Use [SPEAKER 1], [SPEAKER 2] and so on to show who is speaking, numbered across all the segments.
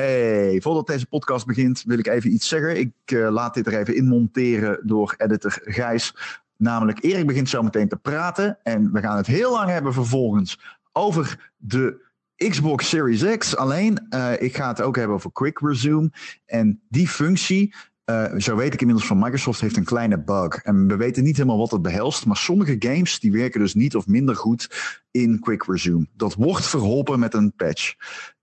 [SPEAKER 1] Hey, voordat deze podcast begint wil ik even iets zeggen. Ik uh, laat dit er even in monteren door editor Gijs. Namelijk, Erik begint zo meteen te praten. En we gaan het heel lang hebben vervolgens over de Xbox Series X. Alleen, uh, ik ga het ook hebben over Quick Resume. En die functie, uh, zo weet ik inmiddels van Microsoft, heeft een kleine bug. En we weten niet helemaal wat het behelst. Maar sommige games die werken dus niet of minder goed in Quick Resume. Dat wordt verholpen met een patch.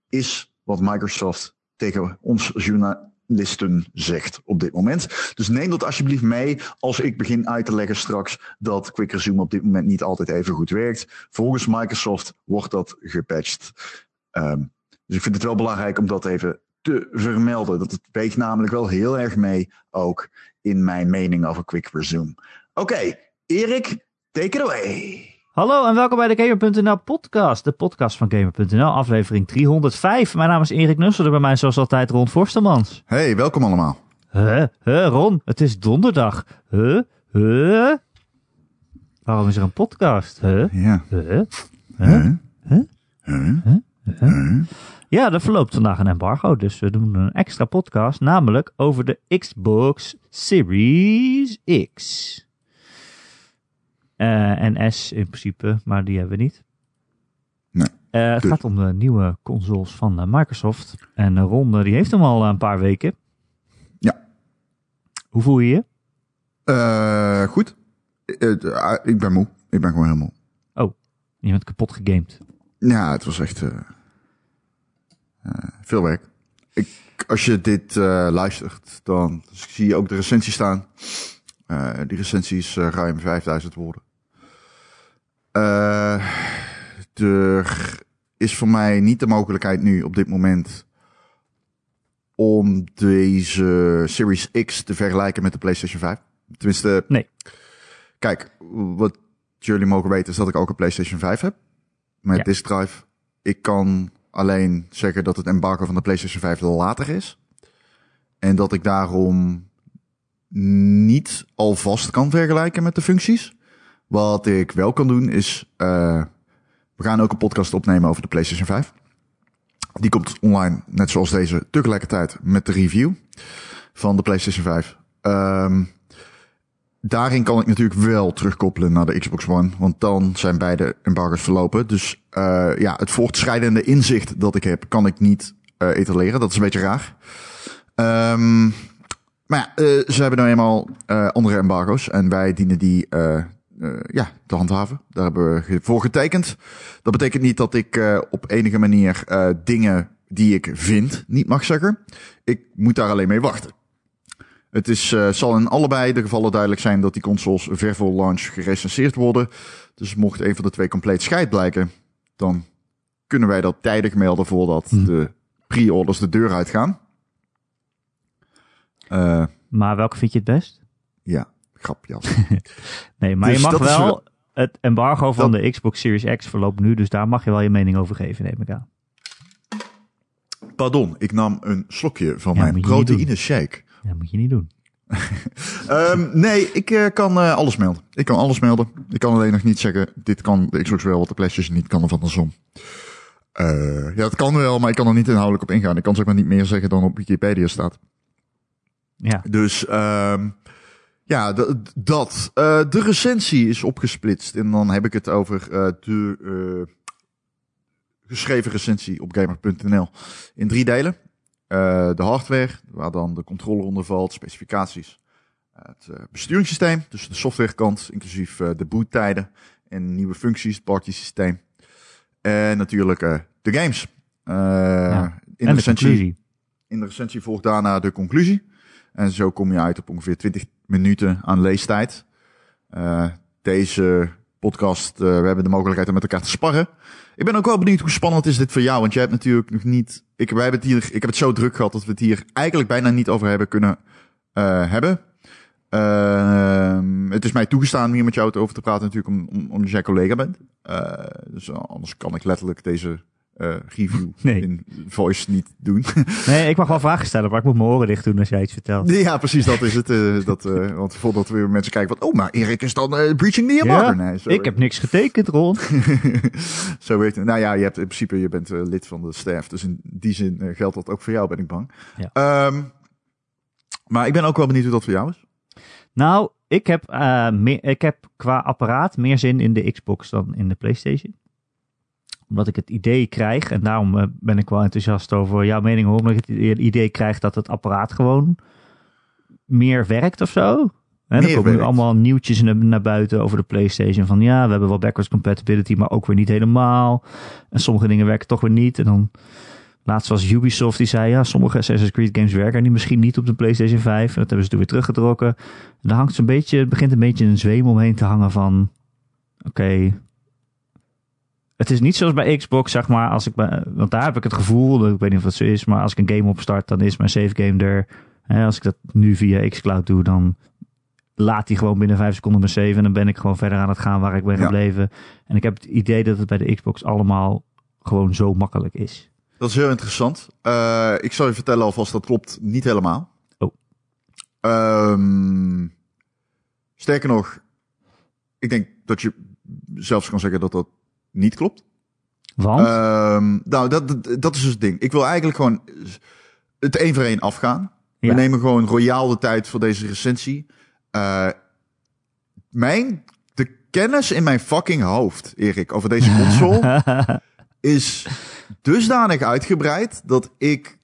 [SPEAKER 1] Is wat Microsoft tegen ons journalisten zegt op dit moment. Dus neem dat alsjeblieft mee als ik begin uit te leggen straks dat Quick Resume op dit moment niet altijd even goed werkt. Volgens Microsoft wordt dat gepatcht. Um, dus ik vind het wel belangrijk om dat even te vermelden. Dat het weegt namelijk wel heel erg mee ook in mijn mening over Quick Resume. Oké, Erik, take it away.
[SPEAKER 2] Hallo en welkom bij de Gamer.nl podcast, de podcast van Gamer.nl, aflevering 305. Mijn naam is Erik Nusselder, bij mij zoals altijd Ron Forstemans.
[SPEAKER 3] Hey, welkom allemaal.
[SPEAKER 2] Huh, huh, Ron, het is donderdag. Huh, huh. Waarom is er een podcast? Huh?
[SPEAKER 3] Ja.
[SPEAKER 2] Huh? Huh? Huh? Huh? Huh? Ja, er verloopt vandaag een embargo, dus we doen een extra podcast, namelijk over de Xbox Series X. Uh, en S in principe, maar die hebben we niet.
[SPEAKER 3] Nee.
[SPEAKER 2] Uh, het gaat om de nieuwe consoles van uh, Microsoft. En Ron, die heeft hem al een paar weken.
[SPEAKER 3] Ja.
[SPEAKER 2] Hoe voel je
[SPEAKER 3] je? goed. ik ben moe. Ik ben gewoon heel moe.
[SPEAKER 2] Oh, je bent kapot gegamed.
[SPEAKER 3] Ja, het was echt veel werk. Ik, als je dit luistert, dan zie je ook de recensie staan. Die recensie is uh, ruim 5000 woorden. Uh, er is voor mij niet de mogelijkheid nu op dit moment om deze Series X te vergelijken met de PlayStation 5. Tenminste,
[SPEAKER 2] nee.
[SPEAKER 3] Kijk, wat jullie mogen weten is dat ik ook een PlayStation 5 heb. Met ja. disk drive. Ik kan alleen zeggen dat het embargo van de PlayStation 5 later is. En dat ik daarom niet alvast kan vergelijken met de functies. Wat ik wel kan doen is, uh, we gaan ook een podcast opnemen over de PlayStation 5. Die komt online, net zoals deze, tegelijkertijd met de review van de PlayStation 5. Um, daarin kan ik natuurlijk wel terugkoppelen naar de Xbox One, want dan zijn beide embargo's verlopen. Dus uh, ja, het voortschrijdende inzicht dat ik heb, kan ik niet uh, etaleren. Dat is een beetje raar. Um, maar ja, ze hebben nou eenmaal andere embargo's en wij dienen die ja, te handhaven. Daar hebben we voor getekend. Dat betekent niet dat ik op enige manier dingen die ik vind niet mag zeggen. Ik moet daar alleen mee wachten. Het is, zal in allebei de gevallen duidelijk zijn dat die consoles ver voor launch gerecenseerd worden. Dus mocht een van de twee compleet scheid blijken, dan kunnen wij dat tijdig melden voordat hm. de pre-orders de deur uitgaan.
[SPEAKER 2] Uh, maar welke vind je het best?
[SPEAKER 3] Ja, grapje.
[SPEAKER 2] nee, maar dus je mag wel, wel, Het embargo van dat... de Xbox Series X verloopt nu, dus daar mag je wel je mening over geven, neem ik aan.
[SPEAKER 3] Pardon, ik nam een slokje van ja, mijn proteïne shake.
[SPEAKER 2] Ja, moet je niet doen.
[SPEAKER 3] um, nee, ik uh, kan uh, alles melden. Ik kan alles melden. Ik kan alleen nog niet zeggen, dit kan de Xbox wel, wat de PlayStation niet kan of andersom. Uh, ja, het kan wel, maar ik kan er niet inhoudelijk op ingaan. Ik kan zeg maar niet meer zeggen dan op Wikipedia staat.
[SPEAKER 2] Ja.
[SPEAKER 3] Dus um, ja, dat. Uh, de recensie is opgesplitst. En dan heb ik het over uh, de uh, geschreven recensie op gamer.nl in drie delen. de hardware, waar dan de controller onder valt, specificaties. Het besturingssysteem, dus de softwarekant, inclusief de boottijden en nieuwe functies, het party systeem. En natuurlijk de games.
[SPEAKER 2] Ja.
[SPEAKER 3] in,
[SPEAKER 2] en
[SPEAKER 3] de recensie,
[SPEAKER 2] de
[SPEAKER 3] in de recensie volgt daarna de conclusie. En zo kom je uit op ongeveer 20 minuten aan leestijd. Uh, deze podcast, uh, we hebben de mogelijkheid om met elkaar te sparren. Ik ben ook wel benieuwd hoe spannend is dit voor jou, want jij hebt natuurlijk nog niet. Ik, wij hebben het hier, ik heb het zo druk gehad dat we het hier eigenlijk bijna niet over hebben kunnen uh, hebben. Uh, het is mij toegestaan om hier met jou over te praten, natuurlijk, om, om, omdat jij collega bent. Dus anders kan ik letterlijk deze eh, review
[SPEAKER 2] Nee.
[SPEAKER 3] in voice niet doen.
[SPEAKER 2] Nee, ik mag wel vragen stellen, maar ik moet mijn oren dicht doen als jij iets vertelt.
[SPEAKER 3] ja, precies, dat is het. eh, dat, eh, want voordat weer mensen kijken van, oh, maar Erik is dan breaching the embargo. Nee,
[SPEAKER 2] ik heb niks getekend, Ron.
[SPEAKER 3] Zo weet het. Nou ja, je hebt in principe, je bent lid van de staff. Dus in die zin geldt dat ook voor jou, ben ik bang.
[SPEAKER 2] Ja.
[SPEAKER 3] Ehm, maar ik ben ook wel benieuwd hoe dat voor jou is.
[SPEAKER 2] Nou, ik heb, meer, ik heb qua apparaat meer zin in de Xbox dan in de PlayStation. Omdat ik het idee krijg, en daarom eh, ben ik wel enthousiast over jouw mening, hoor, omdat ik het idee krijg dat het apparaat gewoon meer werkt of zo. Hè, er komen nu allemaal nieuwtjes naar, buiten over de PlayStation. Van ja, we hebben wel backwards compatibility, maar ook weer niet helemaal. En sommige dingen werken toch weer niet. En dan laatst was Ubisoft die zei ja, sommige Assassin's Creed games werken die misschien niet op de PlayStation 5. En dat hebben ze toen weer teruggetrokken. En dan hangt zo'n beetje, het begint een beetje een zweem omheen te hangen van oké. Het is niet zoals bij Xbox, zeg maar, als ik bij, want daar heb ik het gevoel, ik weet niet of dat zo is, maar als ik een game opstart, dan is mijn save game er. Hè, als ik dat nu via xCloud doe, dan laat hij gewoon binnen vijf seconden mijn save en dan ben ik gewoon verder aan het gaan waar ik ben
[SPEAKER 3] Ja.
[SPEAKER 2] gebleven. En ik heb het idee dat het bij de Xbox allemaal gewoon zo makkelijk is.
[SPEAKER 3] Dat is heel interessant. Eh, ik zal je vertellen alvast, dat klopt niet helemaal.
[SPEAKER 2] Oh.
[SPEAKER 3] Ehm, sterker nog, ik denk dat je zelfs kan zeggen dat dat niet klopt.
[SPEAKER 2] Want,
[SPEAKER 3] Ehm, nou, dat, dat, dat is dus het ding. Ik wil eigenlijk gewoon het één voor één afgaan.
[SPEAKER 2] Ja.
[SPEAKER 3] We nemen gewoon royaal de tijd voor deze recensie. Eh, mijn, de kennis in mijn fucking hoofd, Erik, over deze console is dusdanig uitgebreid dat ik.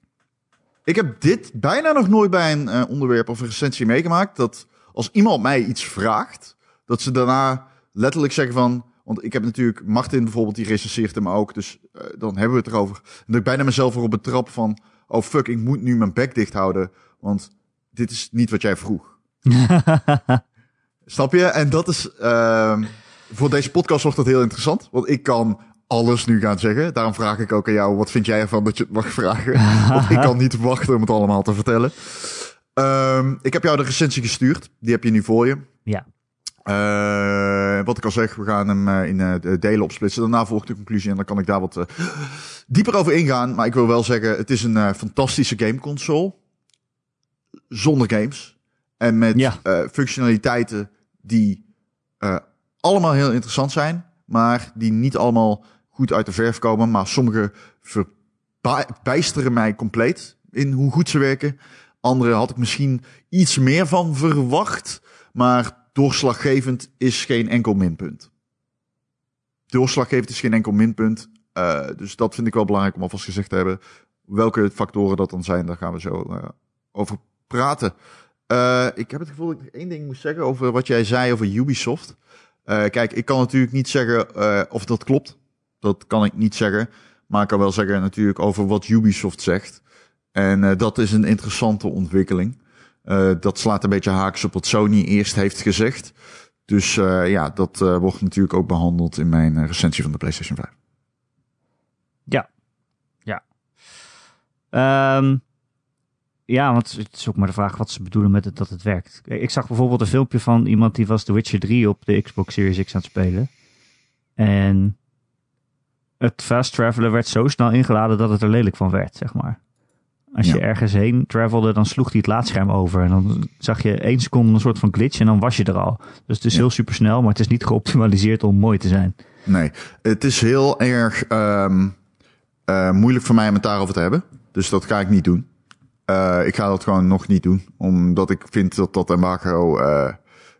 [SPEAKER 3] Ik heb dit bijna nog nooit bij een eh, onderwerp of een recensie meegemaakt. Dat als iemand mij iets vraagt, dat ze daarna letterlijk zeggen van. Want ik heb natuurlijk Martin bijvoorbeeld, die recenseert hem ook. Dus eh, dan hebben we het erover. En dat ik bijna mezelf erop betrap van. Oh fuck, ik moet nu mijn bek dicht houden. Want dit is niet wat jij vroeg. Snap je? En dat is. ehm, voor deze podcast wordt dat heel interessant. Want ik kan alles nu gaan zeggen. Daarom vraag ik ook aan jou: wat vind jij ervan dat je het mag vragen? Want ik kan niet wachten om het allemaal te vertellen. Ehm, ik heb jou de recensie gestuurd. Die heb je nu voor je.
[SPEAKER 2] ja.
[SPEAKER 3] Eh, wat ik al zeg, we gaan hem eh, in de delen opsplitsen. Daarna volgt de conclusie en dan kan ik daar wat dieper over ingaan. Maar ik wil wel zeggen, het is een fantastische gameconsole. Zonder games. En met
[SPEAKER 2] Ja.
[SPEAKER 3] functionaliteiten die allemaal heel interessant zijn. Maar die niet allemaal goed uit de verf komen. Maar sommige verbijsteren mij compleet in hoe goed ze werken. Andere had ik misschien iets meer van verwacht. Maar doorslaggevend is geen enkel minpunt. Doorslaggevend is geen enkel minpunt. Eh, dus dat vind ik wel belangrijk om alvast gezegd te hebben. Welke factoren dat dan zijn, daar gaan we zo eh, over praten. Eh, ik heb het gevoel dat ik één ding moet zeggen over wat jij zei over Ubisoft. Kijk, ik kan natuurlijk niet zeggen of dat klopt. Dat kan ik niet zeggen. Maar ik kan wel zeggen natuurlijk over wat Ubisoft zegt. En dat is een interessante ontwikkeling. Eh, dat slaat een beetje haaks op wat Sony eerst heeft gezegd. Dus eh, ja, dat eh, wordt natuurlijk ook behandeld in mijn recensie van de PlayStation 5.
[SPEAKER 2] Ja. Ja. Ehm, ja, want het is ook maar de vraag wat ze bedoelen met het, dat het werkt. Ik zag bijvoorbeeld een filmpje van iemand die was The Witcher 3 op de Xbox Series X aan het spelen. En het fast travelen werd zo snel ingeladen dat het er lelijk van werd, zeg maar. Als je ergens heen travelde, dan sloeg hij het laadscherm over. En dan zag je één seconde een soort van glitch en dan was je er al. Dus het is heel super snel, maar het is niet geoptimaliseerd om mooi te zijn.
[SPEAKER 3] Nee, het is heel erg ehm, eh, moeilijk voor mij om het daarover te hebben. Dus dat ga ik niet doen. Eh, ik ga dat gewoon nog niet doen. Omdat ik vind dat dat embargo eh,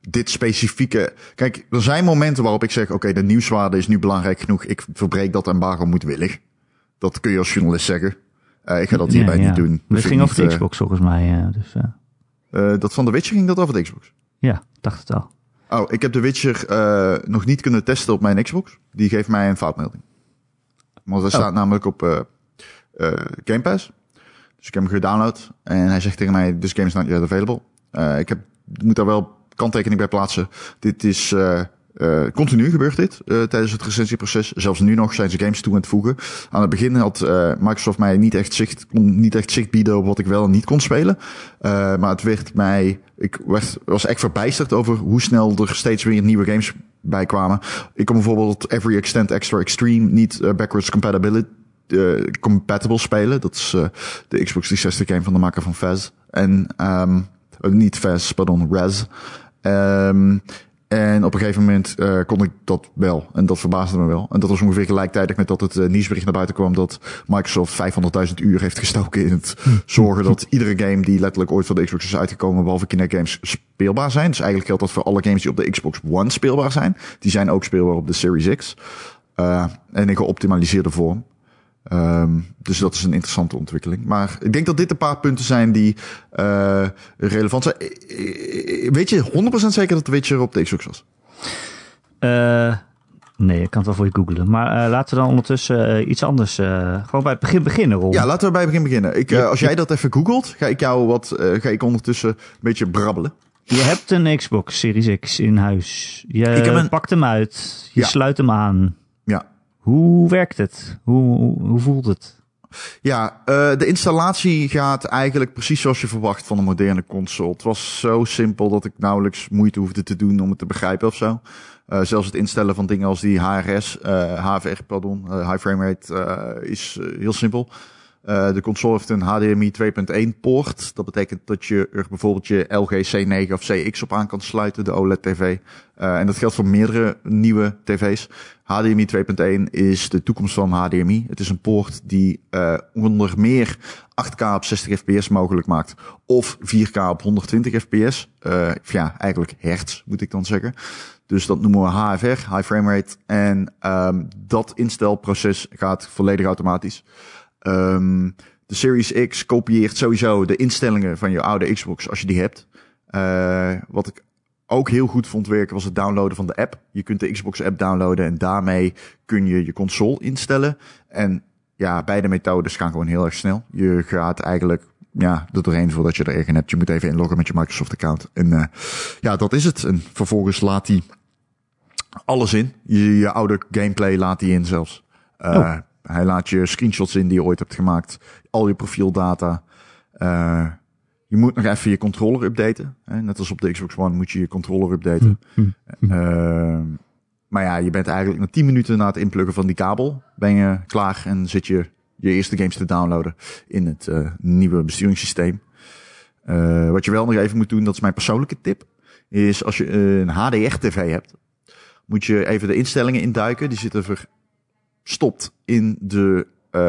[SPEAKER 3] dit specifieke... Kijk, er zijn momenten waarop ik zeg... Oké, de nieuwswaarde is nu belangrijk genoeg. Ik verbreek dat embargo moedwillig. Dat kun je als journalist zeggen. Eh, ik ga dat hierbij
[SPEAKER 2] ja.
[SPEAKER 3] niet doen. Dat
[SPEAKER 2] het ging over de
[SPEAKER 3] eh,
[SPEAKER 2] Xbox volgens mij. eh, dus,
[SPEAKER 3] dat van The Witcher ging dat over de Xbox.
[SPEAKER 2] ja, dacht het al.
[SPEAKER 3] Oh, ik heb The Witcher nog niet kunnen testen op mijn Xbox. Die geeft mij een foutmelding. Want hij staat namelijk op Game Pass. Dus ik heb hem gedownload. En hij zegt tegen mij, this game is not yet available. Ik, heb, moet daar wel kanttekening bij plaatsen. Dit is... eh, continu gebeurt dit eh, tijdens het recensieproces. Zelfs nu nog zijn ze games toe aan het voegen. Aan het begin had eh, Microsoft mij niet echt, zicht, kon niet echt zicht bieden op wat ik wel en niet kon spelen. Maar het werd mij. Ik werd, was echt verbijsterd over hoe snel er steeds weer nieuwe games bij kwamen. Ik kon bijvoorbeeld Every Extent Extra Extreme niet backwards compatibility compatible spelen. Dat is de Xbox 360 game van de maker van Fez. En um, niet Fez, pardon, Rez. Um, en op een gegeven moment uh, kon ik dat wel. En dat verbaasde me wel. En dat was ongeveer gelijktijdig met dat het uh, nieuwsbericht naar buiten kwam dat Microsoft 500.000 uur heeft gestoken in het zorgen dat iedere game die letterlijk ooit van de Xbox is uitgekomen, behalve Kinect games, speelbaar zijn. Dus eigenlijk geldt dat voor alle games die op de Xbox One speelbaar zijn. Die zijn ook speelbaar op de Series X. Uh, en in geoptimaliseerde vorm. Um, dus dat is een interessante ontwikkeling. Maar ik denk dat dit een paar punten zijn die uh, relevant zijn. Weet je 100% zeker dat Witcher op de Xbox was?
[SPEAKER 2] Uh, nee, ik kan het wel voor je googlen. Maar uh, laten we dan ondertussen iets anders... gewoon bij het begin beginnen, Ron.
[SPEAKER 3] Ja, laten we bij het begin beginnen. Ik, als jij dat even googelt, ga ik jou wat... ga ik ondertussen een beetje brabbelen.
[SPEAKER 2] Je hebt een Xbox Series X in huis. Je ik een... pakt hem uit. Je ja. sluit hem aan. Hoe werkt het? Hoe, hoe, voelt het?
[SPEAKER 3] Ja, uh, de installatie gaat eigenlijk precies zoals je verwacht van een moderne console. Het was zo simpel dat ik nauwelijks moeite hoefde te doen om het te begrijpen of zo. Uh, zelfs het instellen van dingen als die HRS, uh, HVR, pardon, high frame rate, is heel simpel. Uh, de console heeft een HDMI 2.1 poort. Dat betekent dat je er bijvoorbeeld je LG C9 of CX op aan kan sluiten, de OLED TV. Uh, en dat geldt voor meerdere nieuwe tv's. HDMI 2.1 is de toekomst van HDMI. Het is een poort die uh, onder meer 8K op 60 fps mogelijk maakt. Of 4K op 120 fps. ja, eigenlijk hertz moet ik dan zeggen. Dus dat noemen we HFR, High Frame Rate. En um, dat instelproces gaat volledig automatisch. Um, de Series X kopieert sowieso de instellingen van je oude Xbox als je die hebt. Uh, wat ik ook heel goed vond werken was het downloaden van de app. Je kunt de Xbox app downloaden en daarmee kun je je console instellen. En ja, beide methodes gaan gewoon heel erg snel. Je gaat eigenlijk ja, er doorheen voordat je er eigen hebt. Je moet even inloggen met je Microsoft account. En uh, ja, dat is het. En vervolgens laat hij alles in. Je, oude gameplay laat hij in zelfs. Uh. Hij laat je screenshots in die je ooit hebt gemaakt. Al je profieldata. Uh, je moet nog even je controller updaten. Hè? Net als op de Xbox One moet je je controller updaten. Uh, maar ja, je bent eigenlijk na 10 minuten na het inpluggen van die kabel ben je klaar en zit je je eerste games te downloaden in het uh, nieuwe besturingssysteem. Uh, wat je wel nog even moet doen, dat is mijn persoonlijke tip, is als je een HDR-TV hebt, moet je even de instellingen induiken. Die zitten ver, stopt in de. Uh,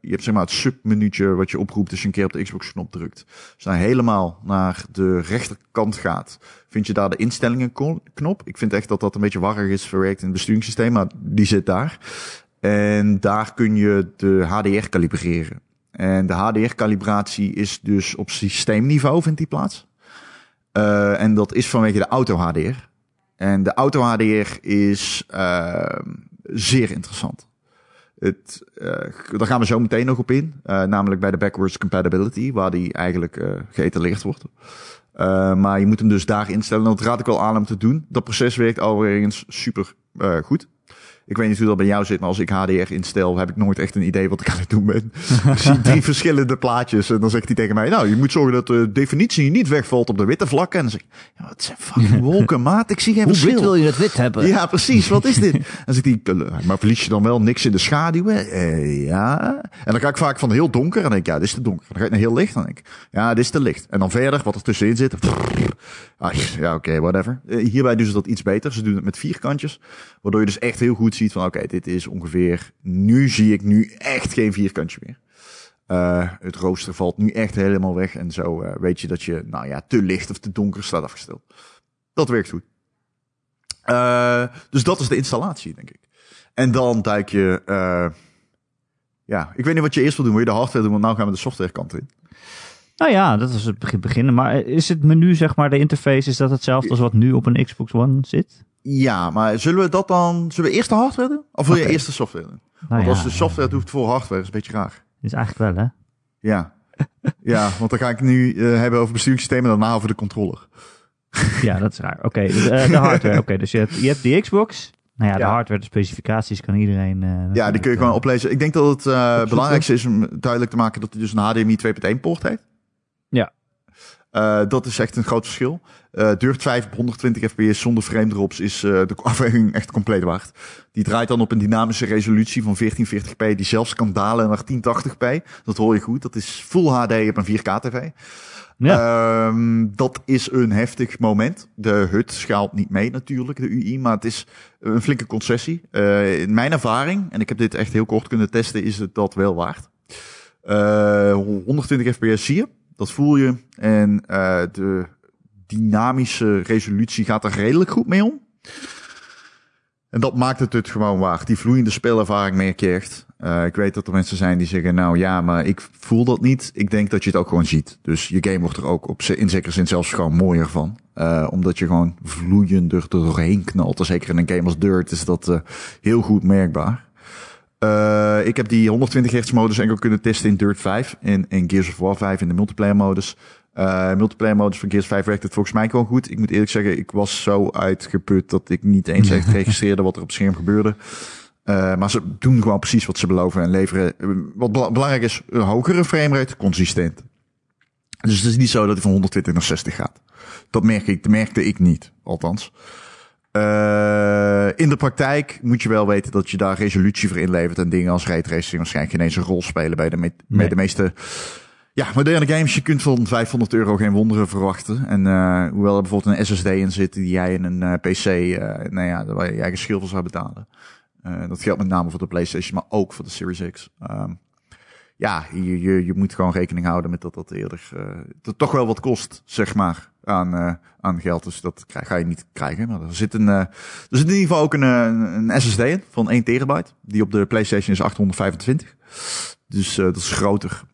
[SPEAKER 3] je hebt zeg maar het submenuutje wat je oproept als je een keer op de Xbox knop drukt. Als je helemaal naar de rechterkant gaat, vind je daar de instellingen knop. Ik vind echt dat dat een beetje warrig is verwerkt in het besturingssysteem, maar die zit daar. En daar kun je de HDR kalibreren. En de HDR-calibratie is dus op systeemniveau, vindt die plaats. Uh, en dat is vanwege de auto-HDR. En de auto-HDR is uh, zeer interessant. Het, uh, daar gaan we zo meteen nog op in. Uh, namelijk bij de backwards compatibility, waar die eigenlijk uh, geëtaleerd wordt. maar je moet hem dus daar instellen. Dat raad ik al aan om te doen. Dat proces werkt overigens super goed. Ik weet niet hoe dat bij jou zit, maar als ik HDR instel, heb ik nooit echt een idee wat ik aan het doen ben. ik zie drie verschillende plaatjes en dan zegt hij tegen mij, nou, je moet zorgen dat de definitie niet wegvalt op de witte vlakken. En dan zeg ik, ja, wat zijn fucking wolken, maat? Ik zie geen
[SPEAKER 2] hoe
[SPEAKER 3] verschil.
[SPEAKER 2] Hoe wit wil je het wit hebben?
[SPEAKER 3] Ja, precies. Wat is dit? dan zegt hij, maar verlies je dan wel niks in de schaduw? Eh, ja. En dan ga ik vaak van heel donker en denk ik, ja, dit is te donker. Dan ga ik naar heel licht en denk ik, ja, dit is te licht. En dan verder, wat er tussenin zit. Ah, ja, oké, okay, whatever. Eh, hierbij doen ze dat iets beter. Ze doen het met vierkantjes. Waardoor je dus echt heel goed ziet van, oké, dit is ongeveer, nu zie ik nu echt geen vierkantje meer. Uh, het rooster valt nu echt helemaal weg. En zo uh, weet je dat je, nou ja, te licht of te donker staat afgesteld. Dat werkt goed. Uh, dus dat is de installatie, denk ik. En dan duik je, ja, ik weet niet wat je eerst wil doen. Wil je de hardware doen? Want nou gaan we de software kant in.
[SPEAKER 2] Nou ja, dat is het begin beginnen. Maar is het menu, zeg maar, de interface, is dat hetzelfde als wat nu op een Xbox One zit?
[SPEAKER 3] Ja, maar zullen we dat dan... Zullen we eerst de hardware doen? Of wil je eerst de software doen? Nou want als de software doet voor hardware, is een beetje raar.
[SPEAKER 2] Is eigenlijk wel, hè?
[SPEAKER 3] Ja. ja, want dan ga ik nu uh, hebben over besturingssystemen en daarna over de controller.
[SPEAKER 2] ja, dat is raar. Oké, dus, uh, de hardware. Oké, dus je hebt, je hebt die Xbox. Nou ja, de hardware, de specificaties kan iedereen... Uh,
[SPEAKER 3] ja, die kun je gewoon oplezen. Ik denk dat het belangrijkste is om duidelijk te maken dat hij dus een HDMI 2.1 poort heeft.
[SPEAKER 2] Ja.
[SPEAKER 3] Dat is echt een groot verschil. Uh, Dirt 5 op 120 fps zonder frame drops is uh, de afweging echt compleet waard. Die draait dan op een dynamische resolutie van 1440p die zelfs kan dalen naar 1080p. Dat hoor je goed. Dat is Full HD op een 4K tv. Ja. Uh, dat is een heftig moment. De HUD schaalt niet mee natuurlijk, de UI, maar het is een flinke concessie. Uh, in mijn ervaring, en ik heb dit echt heel kort kunnen testen, is het dat wel waard. Uh, 120 fps zie je, dat voel je. En de dynamische resolutie gaat er redelijk goed mee om. En dat maakt het het gewoon waard. Die vloeiende spelervaring merk. Uh, ik weet dat er mensen zijn die zeggen, nou ja, maar ik voel dat niet. Ik denk dat je het ook gewoon ziet. Dus je game wordt er ook op, in zekere zin zelfs gewoon mooier van. Uh, omdat je gewoon vloeiender er doorheen knalt. En zeker in een game als Dirt is dat uh, heel goed merkbaar. Ik heb die 120 Hz modus enkel kunnen testen in Dirt 5 en in Gears of War 5 in de multiplayer modus. Uh, multiplayer modus van Gears 5 werkt het volgens mij gewoon goed. Ik moet eerlijk zeggen, ik was zo uitgeput dat ik niet eens echt registreerde wat er op het scherm gebeurde. Uh, maar ze doen gewoon precies wat ze beloven en leveren. Wat belangrijk is, een hogere framerate, consistent. Dus het is niet zo dat hij van 120 naar 60 gaat. Dat merk ik, dat merkte ik niet, althans. Uh, in de praktijk moet je wel weten dat je daar resolutie voor inlevert en dingen als raytracing waarschijnlijk geen eens een rol spelen bij de, me nee. de meeste ja, moderne games. Je kunt van 500 euro geen wonderen verwachten. En uh, hoewel er bijvoorbeeld een SSD in zit die jij in een uh, PC, uh, nou ja, waar je eigen schil voor zou betalen. dat geldt met name voor de PlayStation, maar ook voor de Series X. Um, ja, je, je, je moet gewoon rekening houden met dat dat eerder dat toch wel wat kost, zeg maar aan, aan geld. Dus dat ga je niet krijgen. Maar er zit, een, er zit in ieder geval ook een, een, SSD in van 1 terabyte. Die op de PlayStation is 825. Dus dat is groter.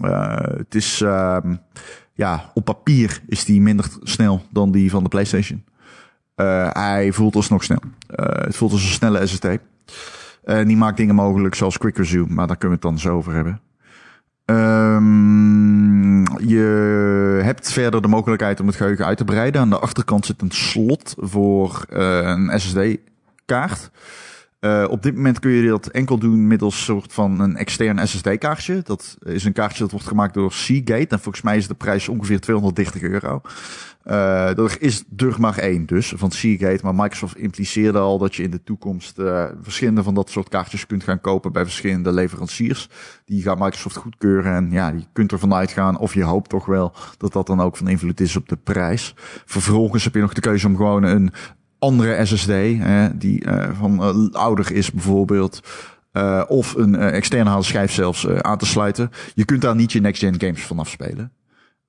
[SPEAKER 3] Het is, ja, op papier is die minder snel dan die van de PlayStation. hij voelt alsnog snel. het voelt als een snelle SSD. En die maakt dingen mogelijk zoals Quick Resume, maar daar kunnen we het dan zo over hebben. Um, je hebt verder de mogelijkheid om het geheugen uit te breiden. Aan de achterkant zit een slot voor uh, een SSD-kaart. Uh, op dit moment kun je dat enkel doen middels soort van een extern SSD-kaartje. Dat is een kaartje dat wordt gemaakt door Seagate. En volgens mij is de prijs ongeveer 230 euro. Uh, er is er maar één dus van Seagate. Maar Microsoft impliceerde al dat je in de toekomst uh, verschillende van dat soort kaartjes kunt gaan kopen bij verschillende leveranciers. Die gaat Microsoft goedkeuren. En ja, je kunt ervan uitgaan, of je hoopt toch wel, dat dat dan ook van invloed is op de prijs. Vervolgens heb je nog de keuze om gewoon een andere SSD, hè, die uh, van uh, ouder is bijvoorbeeld. Uh, of een externe harde schijf zelfs aan te sluiten. Je kunt daar niet je next-gen games vanaf spelen.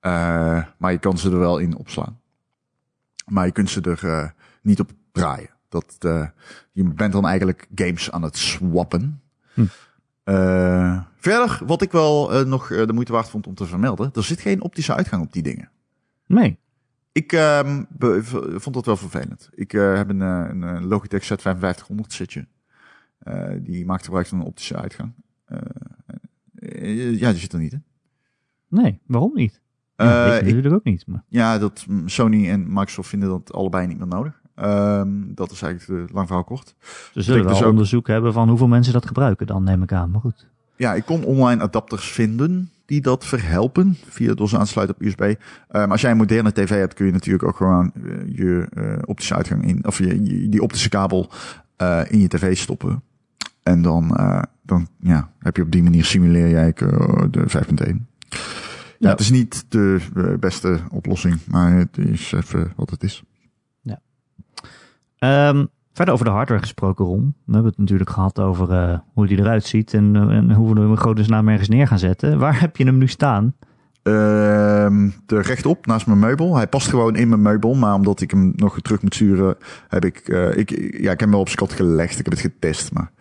[SPEAKER 3] Uh, maar je kan ze er wel in opslaan. Maar je kunt ze er niet op draaien. Dat, je bent dan eigenlijk games aan het swappen. Hm. verder, wat ik wel nog de moeite waard vond om te vermelden. Er zit geen optische uitgang op die dingen.
[SPEAKER 2] Nee.
[SPEAKER 3] Ik uh, vond dat wel vervelend. Ik uh, heb een, uh, een Logitech Z5500 zitje. Uh, die maakt gebruik van een optische uitgang. ja, die zit er niet in.
[SPEAKER 2] Nee, waarom niet? Ja, ik natuurlijk ook niet. Maar.
[SPEAKER 3] Ja, dat Sony en Microsoft vinden dat allebei niet meer nodig. Um, dat is eigenlijk de lang verhaal kort.
[SPEAKER 2] Ze zullen wel dus ook... onderzoek hebben van hoeveel mensen dat gebruiken dan, neem ik aan. Maar goed.
[SPEAKER 3] Ja, ik kon online adapters vinden die dat verhelpen via door ze aansluiten op USB. Maar als jij een moderne tv hebt, kun je natuurlijk ook gewoon uh, je uh, optische uitgang in, of je, je die optische kabel uh, in je tv stoppen. En dan, dan ja, heb je op die manier simuleer jij de 5.1. Ja, ja, het is niet de beste oplossing, maar het is even wat het is.
[SPEAKER 2] Ja. Um, Verder over de hardware gesproken, Ron. We hebben het natuurlijk gehad over uh, hoe die eruit ziet en, uh, en hoe we hem grote naam ergens neer gaan zetten. Waar heb je hem nu staan?
[SPEAKER 3] Uh, rechtop, naast mijn meubel. Hij past gewoon in mijn meubel, maar omdat ik hem nog terug moet sturen, heb ik, uh, ik, ja, ik heb hem wel op schat gelegd. Ik heb het getest, maar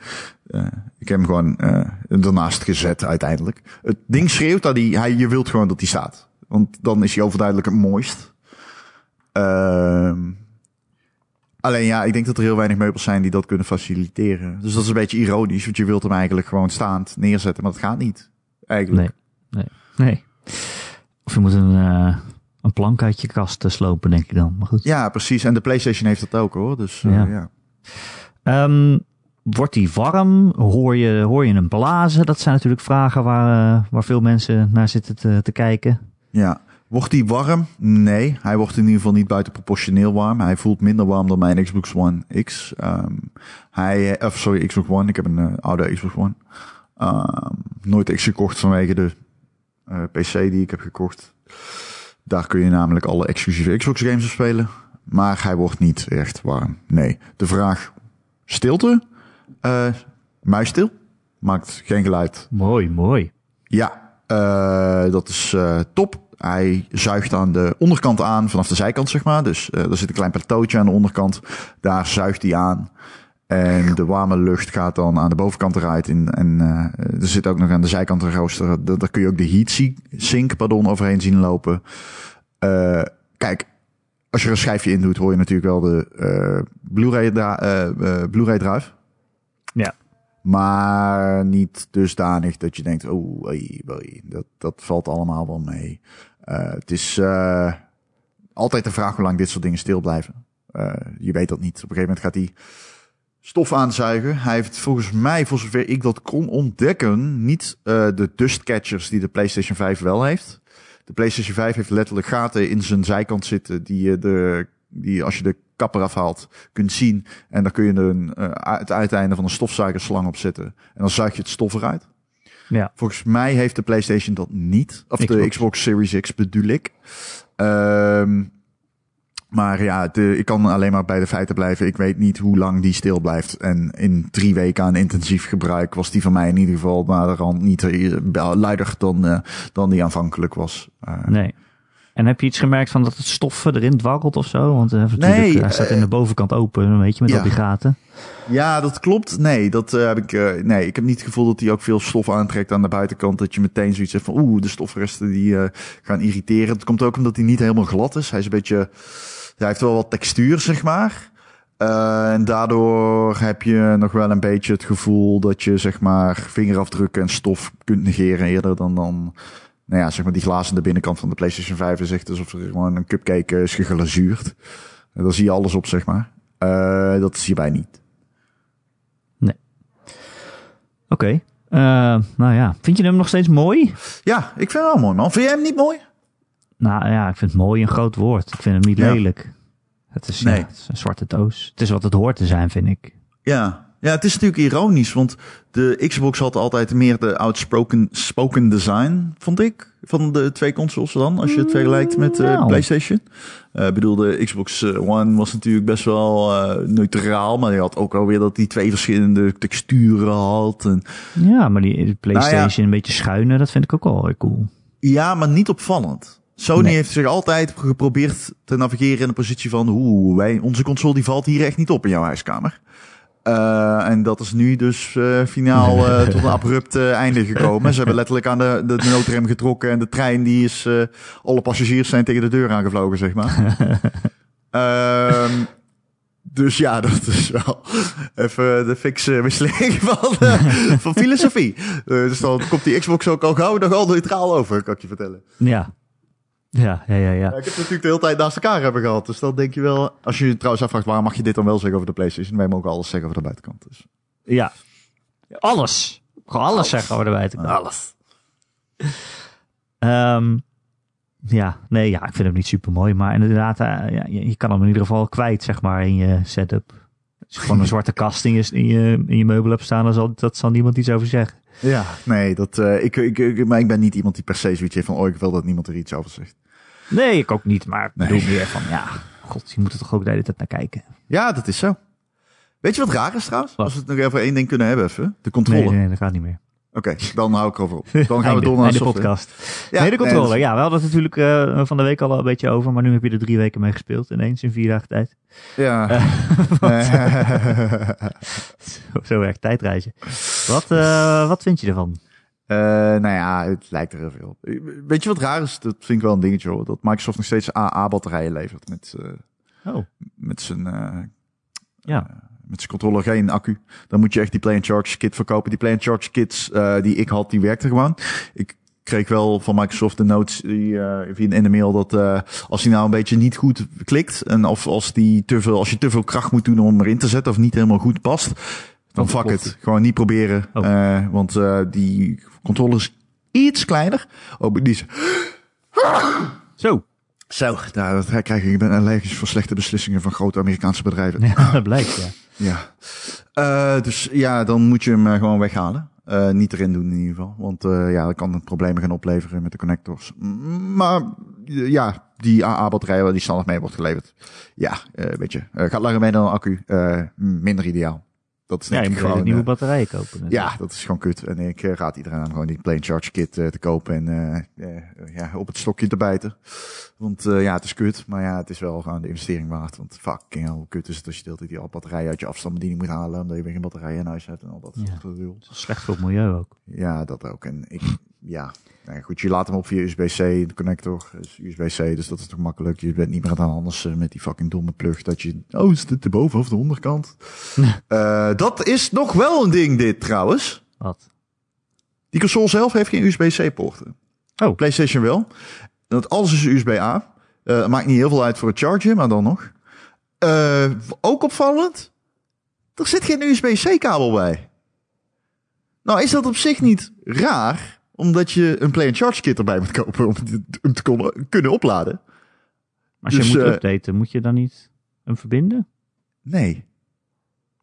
[SPEAKER 3] ik heb hem gewoon ernaast gezet uiteindelijk. Het ding schreeuwt dat hij, hij, je wilt gewoon dat hij staat. Want dan is hij overduidelijk het mooist. Ehm Alleen ja, ik denk dat er heel weinig meubels zijn die dat kunnen faciliteren. Dus dat is een beetje ironisch, want je wilt hem eigenlijk gewoon staand neerzetten, maar dat gaat niet. Eigenlijk.
[SPEAKER 2] Nee, nee, nee. Of je moet een, uh, een plank uit je kast eh, slopen, denk je dan. Maar goed.
[SPEAKER 3] Ja, precies. En de PlayStation heeft dat ook hoor. Dus uh, ja.
[SPEAKER 2] ja. Um, wordt die warm? Hoor je, hoor je hem blazen? Dat zijn natuurlijk vragen waar, waar veel mensen naar zitten te, te kijken.
[SPEAKER 3] Ja, Wordt hij warm? Nee, hij wordt in ieder geval niet buitenproportioneel warm. Hij voelt minder warm dan mijn Xbox One X. Um, hij, of sorry, Xbox One. Ik heb een uh, oude Xbox One. Um, nooit X gekocht vanwege de uh, PC die ik heb gekocht. Daar kun je namelijk alle exclusieve Xbox games op spelen. Maar hij wordt niet echt warm. Nee. De vraag stilte. Uh, muisstil. Maakt geen geluid.
[SPEAKER 2] Mooi, mooi.
[SPEAKER 3] Ja, uh, dat is uh, top. Hij zuigt aan de onderkant aan, vanaf de zijkant zeg maar. Dus uh, er zit een klein plateautje aan de onderkant. Daar zuigt hij aan. En de warme lucht gaat dan aan de bovenkant eruit. In, en uh, er zit ook nog aan de zijkant een rooster. Daar kun je ook de heat sink pardon, overheen zien lopen. Uh, kijk, als je er een schijfje in doet, hoor je natuurlijk wel de Blu-ray uh, Blu drive.
[SPEAKER 2] Ja.
[SPEAKER 3] Maar niet dusdanig dat je denkt, oh, dat, dat valt allemaal wel mee. Uh, het is uh, altijd de vraag hoe lang dit soort dingen stil blijven. Uh, je weet dat niet. Op een gegeven moment gaat hij stof aanzuigen. Hij heeft volgens mij, voor zover ik dat kon ontdekken, niet de dustcatchers die de PlayStation 5 wel heeft. De PlayStation 5 heeft letterlijk gaten in zijn zijkant zitten die, de, die als je de kapper afhaalt, kunt zien. En dan kun je een, uh, het uiteinde van een stofzuigerslang opzetten. En dan zuig je het stof eruit.
[SPEAKER 2] Ja.
[SPEAKER 3] Volgens mij heeft de PlayStation dat niet. Of Xbox. de Xbox Series X bedoel ik. Um, maar ja, de, ik kan alleen maar bij de feiten blijven. Ik weet niet hoe lang die stil blijft. En in drie weken aan intensief gebruik was die van mij in ieder geval naderhand niet luider dan, uh, dan die aanvankelijk was.
[SPEAKER 2] Uh, nee. En heb je iets gemerkt van dat het stof erin dwarrelt of zo? Want uh, nee, hij staat in de bovenkant open, weet je, met
[SPEAKER 3] ja.
[SPEAKER 2] al die gaten.
[SPEAKER 3] Ja, dat klopt. Nee, dat uh, heb ik. Uh, nee, ik heb niet het gevoel dat hij ook veel stof aantrekt aan de buitenkant. Dat je meteen zoiets hebt van oeh, de stofresten die uh, gaan irriteren. Het komt ook omdat hij niet helemaal glad is. Hij is een beetje. Hij heeft wel wat textuur, zeg maar. Uh, en daardoor heb je nog wel een beetje het gevoel dat je zeg maar vingerafdrukken en stof kunt negeren eerder dan dan nou ja, zeg maar die glazen aan de binnenkant van de PlayStation 5 is echt alsof er gewoon een cupcake is geglazuurd. En daar zie je alles op, zeg maar. Uh, dat is hierbij niet.
[SPEAKER 2] Nee. Oké. Okay. Uh, nou ja, vind je hem nog steeds mooi?
[SPEAKER 3] Ja, ik vind hem wel mooi, man. Vind jij hem niet mooi?
[SPEAKER 2] Nou ja, ik vind het mooi een groot woord. Ik vind hem niet ja. lelijk. Het is, nee. ja, het is een zwarte doos. Het is wat het hoort te zijn, vind ik.
[SPEAKER 3] Ja, ja, het is natuurlijk ironisch, want de Xbox had altijd meer de outspoken spoken design, vond ik, van de twee consoles dan, als je het vergelijkt met uh, nou. PlayStation. Ik uh, bedoel, de Xbox One was natuurlijk best wel uh, neutraal, maar die had ook alweer dat die twee verschillende texturen had. En...
[SPEAKER 2] Ja, maar die PlayStation nou ja. een beetje schuiner, dat vind ik ook wel weer cool.
[SPEAKER 3] Ja, maar niet opvallend. Sony nee. heeft zich altijd geprobeerd te navigeren in de positie van, oeh, wij, onze console die valt hier echt niet op in jouw huiskamer. Uh, en dat is nu dus uh, finaal uh, tot een abrupt einde gekomen. Ze hebben letterlijk aan de, de noodrem getrokken en de trein die is, alle passagiers zijn tegen de deur aangevlogen, zeg maar. um, dus ja, dat is wel even de fixe wisseling van, van filosofie. dus dan komt die Xbox ook al gauw nog al neutraal over, kan ik je vertellen.
[SPEAKER 2] Ja. Ja, ja, ja, ja.
[SPEAKER 3] ik heb het natuurlijk de hele tijd naast elkaar hebben gehad. Dus dan denk je wel... Als je je trouwens afvraagt, waarom mag je dit dan wel zeggen over de PlayStation? Wij mogen alles zeggen over de buitenkant. Dus.
[SPEAKER 2] Ja. Alles. Gewoon alles, alles. zeggen over de buitenkant.
[SPEAKER 3] Alles.
[SPEAKER 2] Um, ja, nee, ja, ik vind hem niet super mooi. Maar inderdaad, uh, ja, je, je kan hem in ieder geval kwijt, zeg maar, in je setup. Als je gewoon een zwarte kast in je, in je, in je meubel hebt staan, dan zal, dat zal niemand iets over zeggen.
[SPEAKER 3] Ja, nee, dat, uh, ik, ik, ik, maar ik ben niet iemand die per se zoiets heeft van, oh, ik wil dat niemand er iets over zegt.
[SPEAKER 2] Nee, ik ook niet, maar nee. bedoel meer van, ja, god, je moet er toch ook de hele tijd naar kijken.
[SPEAKER 3] Ja, dat is zo. Weet je wat raar is trouwens? Wat? Als we het nog even één ding kunnen hebben, even. De controle.
[SPEAKER 2] Nee, nee dat gaat niet meer.
[SPEAKER 3] Oké, okay, dan hou ik erover op. Dan gaan we door naar
[SPEAKER 2] de podcast. Ja, nee, de controle. Nee, is... Ja, we hadden het natuurlijk uh, van de week al een beetje over, maar nu heb je er drie weken mee gespeeld ineens in vier dagen tijd.
[SPEAKER 3] Ja.
[SPEAKER 2] Uh, zo, zo werkt tijdreizen. Wat, uh, wat vind je ervan?
[SPEAKER 3] Uh, nou ja, het lijkt er heel veel op. Weet je wat raar is? Dat vind ik wel een dingetje hoor. Dat Microsoft nog steeds AA-batterijen levert met, uh,
[SPEAKER 2] oh.
[SPEAKER 3] met zijn... Uh,
[SPEAKER 2] ja
[SPEAKER 3] met zijn controller geen accu. Dan moet je echt die Play and Charge kit verkopen. Die Play and Charge kits die ik had, die werkte gewoon. Ik kreeg wel van Microsoft de notes die, uh, in de mail dat uh, als hij nou een beetje niet goed klikt en of als die te veel, als je te veel kracht moet doen om hem erin te zetten of niet helemaal goed past, dan fuck het. Gewoon niet proberen. Oh. Uh, want uh, die controller is iets kleiner. Oh, die is
[SPEAKER 2] Zo.
[SPEAKER 3] Zo, daar dat krijg ik. Ik ben allergisch voor slechte beslissingen van grote Amerikaanse bedrijven.
[SPEAKER 2] Ja, dat blijkt, ja.
[SPEAKER 3] Ja. Eh, dus ja, dan moet je hem eh, gewoon weghalen. Eh, niet erin doen in ieder geval. Want eh, ja, dat kan het problemen gaan opleveren met de connectors. Maar eh, ja, die AA-batterij waar die standaard mee wordt geleverd. Ja, eh weet je. eh, gaat langer mee dan een accu. eh, minder ideaal. Dat is
[SPEAKER 2] Ja, je moet gewoon
[SPEAKER 3] gewoon...
[SPEAKER 2] nieuwe
[SPEAKER 3] eh,
[SPEAKER 2] batterijen kopen. natuurlijk.
[SPEAKER 3] ja, dat is gewoon kut. En ik eh, raad iedereen aan gewoon die plain charge kit eh, te kopen en ja, op het stokje te bijten. Want ja, het is kut, maar ja, het is wel gewoon de investering waard. Want fucking hoe kut is het als je de hele tijd die al batterijen uit je afstandsbediening moet halen, omdat je weer geen batterij in huis hebt en al dat soort
[SPEAKER 2] slecht voor het milieu ook.
[SPEAKER 3] Ja, dat ook. En ik, ja, nou goed, je laat hem op via USB-C, de connector is USB-C, dus dat is toch makkelijk. Je bent niet meer aan anders eh, met die fucking domme plug dat je, oh, is dit erboven of de onderkant? Eh, dat is nog wel een ding dit trouwens.
[SPEAKER 2] Wat?
[SPEAKER 3] Die console zelf heeft geen USB-C-poorten.
[SPEAKER 2] Oh.
[SPEAKER 3] PlayStation wel. Dat alles is USB-A. Eh maakt niet heel veel uit voor het chargen, maar dan nog. Ook opvallend. Er zit geen USB-C-kabel bij. Nou, is dat op zich niet raar? Omdat je een play and charge kit erbij moet kopen om hem te kon- kunnen opladen.
[SPEAKER 2] Als je
[SPEAKER 3] Dus,
[SPEAKER 2] moet
[SPEAKER 3] eh,
[SPEAKER 2] updaten, moet je dan niet hem verbinden?
[SPEAKER 3] Nee,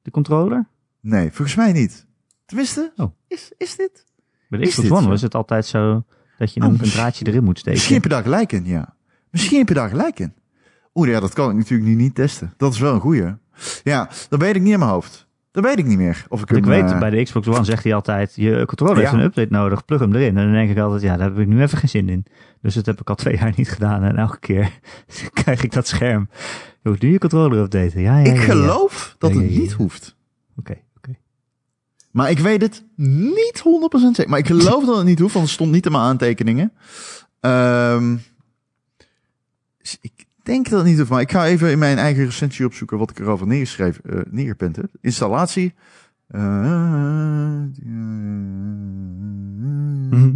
[SPEAKER 2] De controller?
[SPEAKER 3] nee, volgens mij niet. Tenminste,
[SPEAKER 2] Oh.
[SPEAKER 3] is, is dit?
[SPEAKER 2] Bij de
[SPEAKER 3] Is
[SPEAKER 2] Xbox One was het altijd zo dat je
[SPEAKER 3] Oh,
[SPEAKER 2] een draadje erin moet steken.
[SPEAKER 3] Misschien heb je daar gelijk in, ja. Misschien heb je daar gelijk in. Oeh, ja, dat kan ik natuurlijk nu niet testen. Dat is wel een goeie. Ja, dat weet ik niet in mijn hoofd. Dat weet ik niet meer. Of ik,
[SPEAKER 2] weet,
[SPEAKER 3] eh,
[SPEAKER 2] bij de Xbox One zegt hij altijd, je controller heeft
[SPEAKER 3] Ja.
[SPEAKER 2] een update nodig, plug hem erin. En dan denk ik altijd, ja, daar heb ik nu even geen zin in. Dus dat heb ik al twee jaar niet gedaan. En elke keer krijg ik dat scherm. Hoe doe je controller updaten? Ja, ja,
[SPEAKER 3] Ik
[SPEAKER 2] ja.
[SPEAKER 3] geloof dat het niet hoeft.
[SPEAKER 2] Oké, oké.
[SPEAKER 3] Maar ik weet het niet 100% zeker. Maar ik geloof dat het niet hoeft, want het stond niet in mijn aantekeningen. Ehm, dus ik denk dat niet hoeft. Maar ik ga even in mijn eigen recensie opzoeken wat ik erover neergeschreven, eh neergepend heb. Installatie. Eh,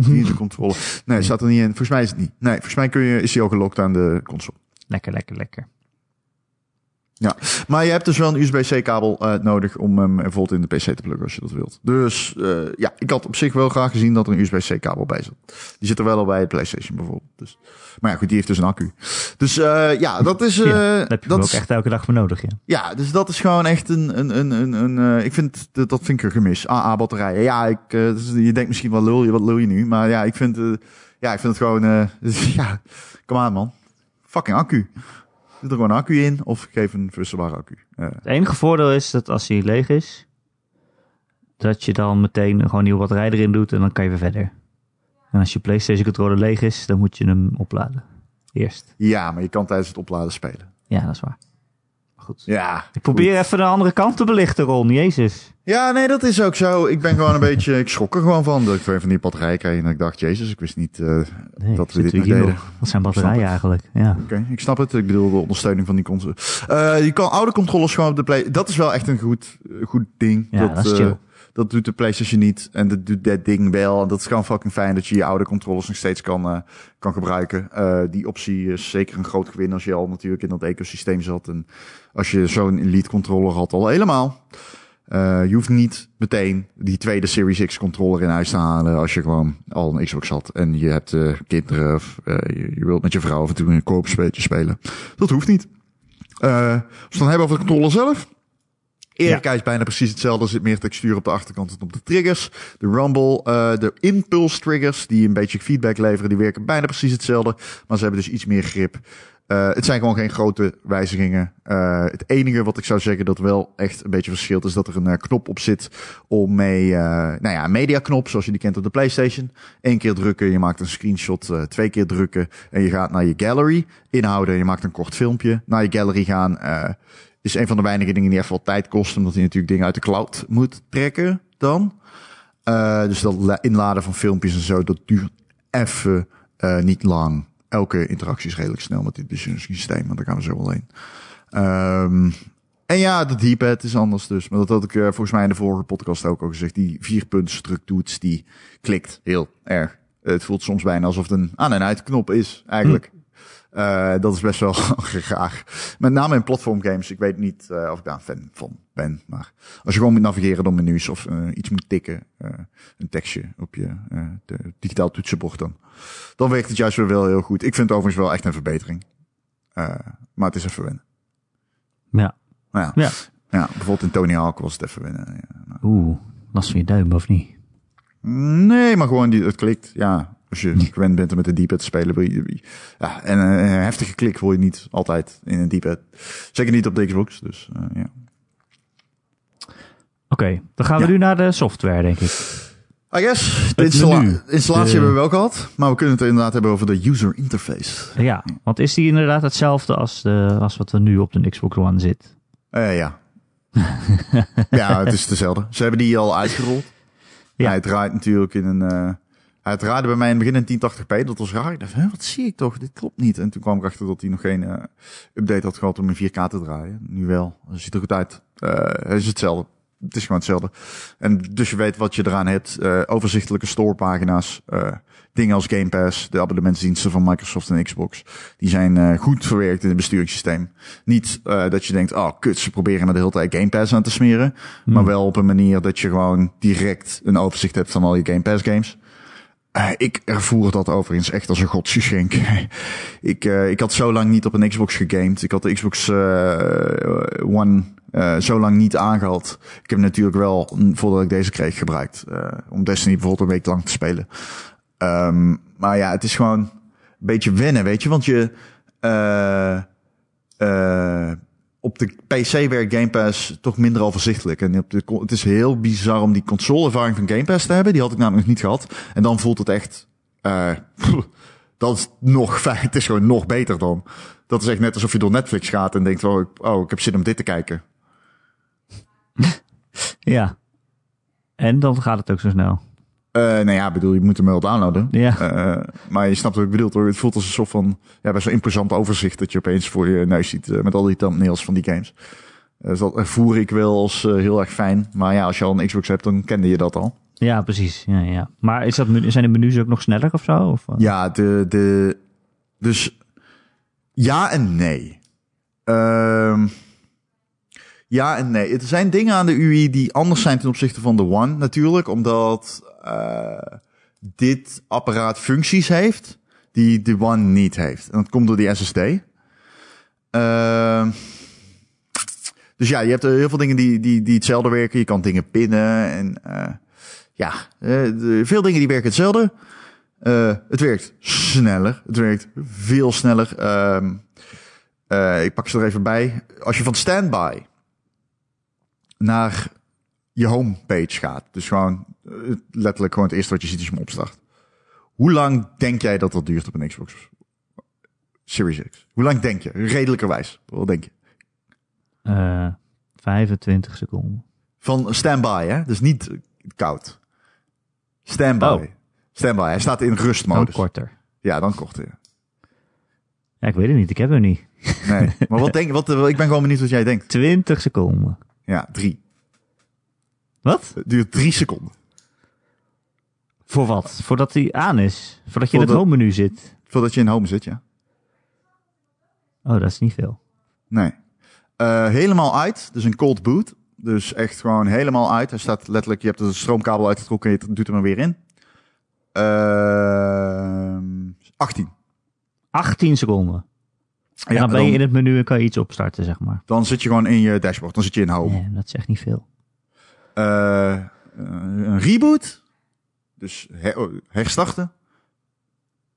[SPEAKER 3] die de controle. Nee, staat er niet in. Volgens mij is het niet. Nee, volgens mij kun je, is hij ook gelokt aan de console.
[SPEAKER 2] Lekker, lekker, lekker.
[SPEAKER 3] Maar je hebt dus wel een USB-C-kabel eh, nodig om hem bijvoorbeeld in de PC te pluggen als je dat wilt. Dus eh, ja, ik had op zich wel graag gezien dat er een USB-C-kabel bij zat. Die zit er wel al bij de PlayStation bijvoorbeeld. Dus. Maar ja, goed, die heeft dus een accu. Dus eh, ja, dat is.
[SPEAKER 2] ja, daar heb je
[SPEAKER 3] dat
[SPEAKER 2] ook
[SPEAKER 3] is,
[SPEAKER 2] echt elke dag voor nodig, ja.
[SPEAKER 3] Ja, dus dat is gewoon echt een. een, een, een, een ik vind dat, dat vind ik een gemis. AA-batterijen. Ja, ik, je denkt misschien wat lul je, wat lul je nu? Maar ja, ik vind, ja, ik vind het gewoon. ja, kom aan man. Fucking accu. Zet er gewoon een accu in of geef een verwisselbare accu. Eh,
[SPEAKER 2] Het enige voordeel is dat als hij leeg is, dat je dan meteen gewoon een nieuwe batterij erin doet en dan kan je weer verder. En als je PlayStation controller leeg is, dan moet je hem opladen. Eerst.
[SPEAKER 3] Ja, maar je kan tijdens het opladen spelen.
[SPEAKER 2] Ja, dat is waar. Goed.
[SPEAKER 3] Ja.
[SPEAKER 2] Ik probeer even de andere kant te belichten, Ron. Jezus.
[SPEAKER 3] Ja, nee, dat is ook zo. Ik ben gewoon een beetje, ik schrok er gewoon van dat ik van die batterijen kreeg. En ik dacht, jezus, ik wist niet eh,
[SPEAKER 2] Nee,
[SPEAKER 3] dat we dit nog deden.
[SPEAKER 2] nog? Wat zijn batterijen eigenlijk? Ja.
[SPEAKER 3] Oké, ik snap het. Ik bedoel de ondersteuning van die console. Eh, je kan oude controllers gewoon op de play. Dat is wel echt een goed, eh, goed ding.
[SPEAKER 2] Ja, dat is
[SPEAKER 3] eh,
[SPEAKER 2] chill.
[SPEAKER 3] Dat doet de PlayStation niet. En dat doet dat ding wel. En dat is gewoon fucking fijn dat je je oude controllers nog steeds kan, eh, kan gebruiken. Eh, die optie is zeker een groot gewin als je al natuurlijk in dat ecosysteem zat. En als je zo'n Elite controller had al helemaal. Eh, je hoeft niet meteen die tweede Series X controller in huis te halen als je gewoon al een Xbox had en je hebt kinderen of je, je wilt met je vrouw af en toe een koopspelletje spelen. Dat hoeft niet. Als we dan hebben over de controller zelf. Erika is bijna precies hetzelfde. Er zit meer textuur op de achterkant dan op de triggers. De rumble, eh, de impulse triggers die een beetje feedback leveren, die werken bijna precies hetzelfde. Maar ze hebben dus iets meer grip. Eh, het zijn gewoon geen grote wijzigingen. Eh, het enige wat ik zou zeggen dat wel echt een beetje verschilt is dat er een knop op zit om mee, nou ja, een media knop zoals je die kent op de PlayStation. Eén keer drukken, je maakt een screenshot, twee keer drukken en je gaat naar je gallery. Inhouden, je maakt een kort filmpje. Naar je gallery gaan is een van de weinige dingen die echt wel tijd kost, omdat je natuurlijk dingen uit de cloud moet trekken dan. Eh, dus dat la- inladen van filmpjes en zo, dat duurt even eh, niet lang. Elke interactie is redelijk snel met dit systeem, maar daar gaan we zo wel heen. Ehm, en ja, de D-pad is anders dus. Maar dat had ik eh, volgens mij in de vorige podcast ook al gezegd. Die vierpuntstruk toets, die klikt heel erg. het voelt soms bijna alsof het een aan- en uitknop is, eigenlijk. Uh, dat is best wel graag. Met name in platformgames. Ik weet niet uh, of ik daar een fan van ben. Maar als je gewoon moet navigeren door menus of uh, iets moet tikken. een tekstje op je digitaal toetsenbord dan. Dan werkt het juist weer wel heel goed. Ik vind het overigens wel echt een verbetering. maar het is even wennen.
[SPEAKER 2] Ja.
[SPEAKER 3] ja. ja. Ja, bijvoorbeeld in Tony Hawk was het even wennen. Ja,
[SPEAKER 2] nou. Oeh, last van je duim of niet?
[SPEAKER 3] Nee, maar gewoon die, het klikt. Ja, als je gewend bent om met een D-pad te spelen, ja, en een, heftige klik wil je niet altijd in een D-pad. Zeker niet op de Xbox, dus uh, ja.
[SPEAKER 2] Oké, dan gaan we nu naar de software, denk ik.
[SPEAKER 3] I guess, de installa installatie hebben we wel gehad, maar we kunnen het inderdaad hebben over de user interface.
[SPEAKER 2] Ja, want is die inderdaad hetzelfde als, de, als wat er nu op de Xbox One zit?
[SPEAKER 3] Uh, ja. ja, het is dezelfde. Ze hebben die al uitgerold. Ja. Hij draait natuurlijk in een... Uh, hij draaide bij mij in het begin in 1080p. Dat was raar. Ik dacht, wat zie ik toch? Dit klopt niet. En toen kwam ik achter dat hij nog geen uh, update had gehad om in 4K te draaien. Nu wel. Het ziet er goed uit. Uh, het is hetzelfde. Het is gewoon hetzelfde. En dus je weet wat je eraan hebt. Uh, overzichtelijke storepagina's. Dingen als Game Pass, de abonnementsdiensten van Microsoft en Xbox. Die zijn goed verwerkt in het besturingssysteem. Niet dat je denkt, oh kut, ze proberen er de hele tijd Game Pass aan te smeren. Hmm. Maar wel op een manier dat je gewoon direct een overzicht hebt van al je Game Pass games. Uh, ik ervoer dat overigens echt als een godsgeschenk. ik, uh, ik had zo lang niet op een Xbox gegamed. Ik had de Xbox uh, One zo lang niet aangehad. Ik heb natuurlijk wel, voordat ik deze kreeg, gebruikt. om Destiny bijvoorbeeld een week lang te spelen. Um, maar ja, het is gewoon een beetje wennen, weet je. Want je op de PC werkt Game Pass toch minder overzichtelijk. En op het is heel bizar om die console-ervaring van Game Pass te hebben. Die had ik namelijk niet gehad. En dan voelt het echt... Uh, dat is nog fijn. Het is gewoon nog beter dan. Dat is echt net alsof je door Netflix gaat en denkt... Oh, oh, ik heb zin om dit te kijken.
[SPEAKER 2] ja. En dan gaat het ook zo snel.
[SPEAKER 3] Uh, nou ja, bedoel, je moet hem wel downloaden.
[SPEAKER 2] Ja.
[SPEAKER 3] Uh, maar je snapt wat ik bedoel hoor. Het voelt als een soort van, ja, best wel imposant overzicht dat je opeens voor je neus ziet uh, met al die thumbnails van die games. dus dat voer ik wel als heel erg fijn. Maar ja, als je al een Xbox hebt, dan kende je dat al.
[SPEAKER 2] Ja, precies. Ja, ja. Maar is dat, zijn de menus ook nog sneller of zo? Of?
[SPEAKER 3] Ja, de, de, dus ja en nee. Ehm ja en nee. Er zijn dingen aan de UI die anders zijn ten opzichte van de One natuurlijk. Omdat dit apparaat functies heeft die de One niet heeft. En dat komt door die SSD. Uh, dus ja, je hebt heel veel dingen die, die, die hetzelfde werken. Je kan dingen pinnen en uh, ja, uh, veel dingen die werken hetzelfde. Het werkt sneller. Het werkt veel sneller. Uh, ik pak ze er even bij. Als je van standby naar je homepage gaat. Dus gewoon eh, letterlijk gewoon het eerste wat je ziet als je hem opstart. Hoe lang denk jij dat dat duurt op een Xbox Series X? Hoe lang denk je? Redelijkerwijs. Wat denk je?
[SPEAKER 2] Uh, eh, 25 seconden.
[SPEAKER 3] Van standby, hè? Dus niet koud. Standby. Oh. Standby. Hij staat in rustmodus.
[SPEAKER 2] Dan korter.
[SPEAKER 3] Ja, dan korter.
[SPEAKER 2] Ja. ik weet het niet. Ik heb hem niet.
[SPEAKER 3] Nee. Maar wat denk wat, Ik ben gewoon benieuwd wat jij denkt.
[SPEAKER 2] 20 seconden.
[SPEAKER 3] Ja, drie.
[SPEAKER 2] Wat?
[SPEAKER 3] Het duurt drie seconden.
[SPEAKER 2] Voor wat? Voordat hij aan is? Voordat je in het home menu zit?
[SPEAKER 3] Voordat je in home zit, ja.
[SPEAKER 2] Oh, dat is niet veel.
[SPEAKER 3] Nee. Uh, helemaal uit. Dus een cold boot. Dus echt gewoon helemaal uit. Hij staat letterlijk, je hebt de stroomkabel uitgetrokken en je doet hem er weer in. Uh, 18.
[SPEAKER 2] 18 seconden. En dan ben je in het menu en kan je iets opstarten, zeg maar.
[SPEAKER 3] Dan zit je gewoon in je dashboard. Dan zit je in home.
[SPEAKER 2] Nee, dat is echt niet veel.
[SPEAKER 3] Uh, een reboot. Dus her, oh, herstarten.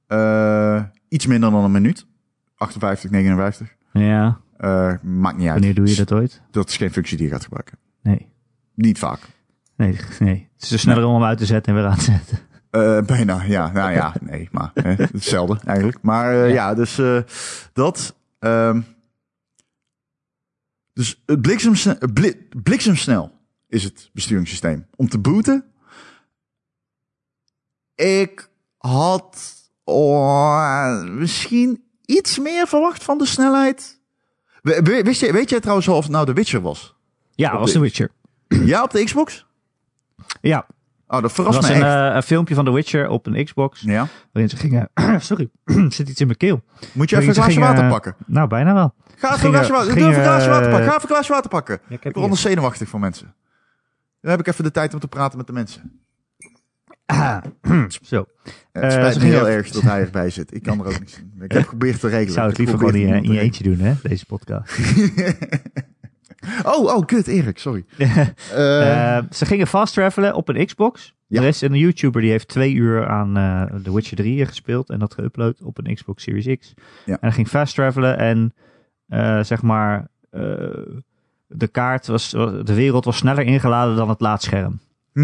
[SPEAKER 3] Uh, iets minder dan een minuut. 58, 59.
[SPEAKER 2] Ja.
[SPEAKER 3] Uh, maakt niet uit.
[SPEAKER 2] Wanneer doe je dat ooit?
[SPEAKER 3] Dat is geen functie die je gaat gebruiken.
[SPEAKER 2] Nee.
[SPEAKER 3] Niet vaak.
[SPEAKER 2] Nee, nee. Het is dus sneller om hem uit te zetten en weer aan te zetten.
[SPEAKER 3] Uh, bijna, ja. Nou ja, nee, maar hè, hetzelfde eigenlijk. Maar uh, ja. ja. dus uh, dat. Um, dus het bliksemsnel, bliksemsnel is het besturingssysteem. Om te booten. Ik had oh, misschien iets meer verwacht van de snelheid. Wist je, weet jij trouwens of het nou de Witcher was?
[SPEAKER 2] Ja, was de Witcher.
[SPEAKER 3] Ja, op de Xbox?
[SPEAKER 2] Ja.
[SPEAKER 3] Oh, dat
[SPEAKER 2] Er
[SPEAKER 3] verrast me
[SPEAKER 2] een,
[SPEAKER 3] echt.
[SPEAKER 2] eh, een filmpje van The Witcher op een Xbox.
[SPEAKER 3] ja.
[SPEAKER 2] Waarin ze gingen... Sorry, zit iets in mijn keel.
[SPEAKER 3] Moet je even een glaasje
[SPEAKER 2] gingen-
[SPEAKER 3] water pakken?
[SPEAKER 2] Nou, bijna wel.
[SPEAKER 3] Ga even een glaasje water,
[SPEAKER 2] gingen,
[SPEAKER 3] doe even een glaasje water
[SPEAKER 2] eh,
[SPEAKER 3] pakken. Ga even een glaasje water pakken.
[SPEAKER 2] Ja, ik
[SPEAKER 3] Ik
[SPEAKER 2] heb
[SPEAKER 3] word anders zenuwachtig van mensen. Dan heb ik even de tijd om te praten met de mensen.
[SPEAKER 2] Zo.
[SPEAKER 3] Ja,
[SPEAKER 2] Eh,
[SPEAKER 3] het spijt me
[SPEAKER 2] gingen-
[SPEAKER 3] heel erg dat hij erbij zit. Ik kan er ook niet zien. Ik heb geprobeerd te regelen.
[SPEAKER 2] Zou het liever gewoon in je, in eentje doen, hè? Deze podcast.
[SPEAKER 3] Oh, oh, kut, Erik, sorry. Eh,
[SPEAKER 2] Eh, ze gingen fast travelen op een Xbox.
[SPEAKER 3] Ja.
[SPEAKER 2] Er is een YouTuber die heeft twee uur aan eh The Witcher 3 gespeeld en dat geüpload op een Xbox Series X.
[SPEAKER 3] Ja.
[SPEAKER 2] En hij ging fast travelen en eh, zeg maar eh, de kaart was, de wereld was sneller ingeladen dan het laadscherm.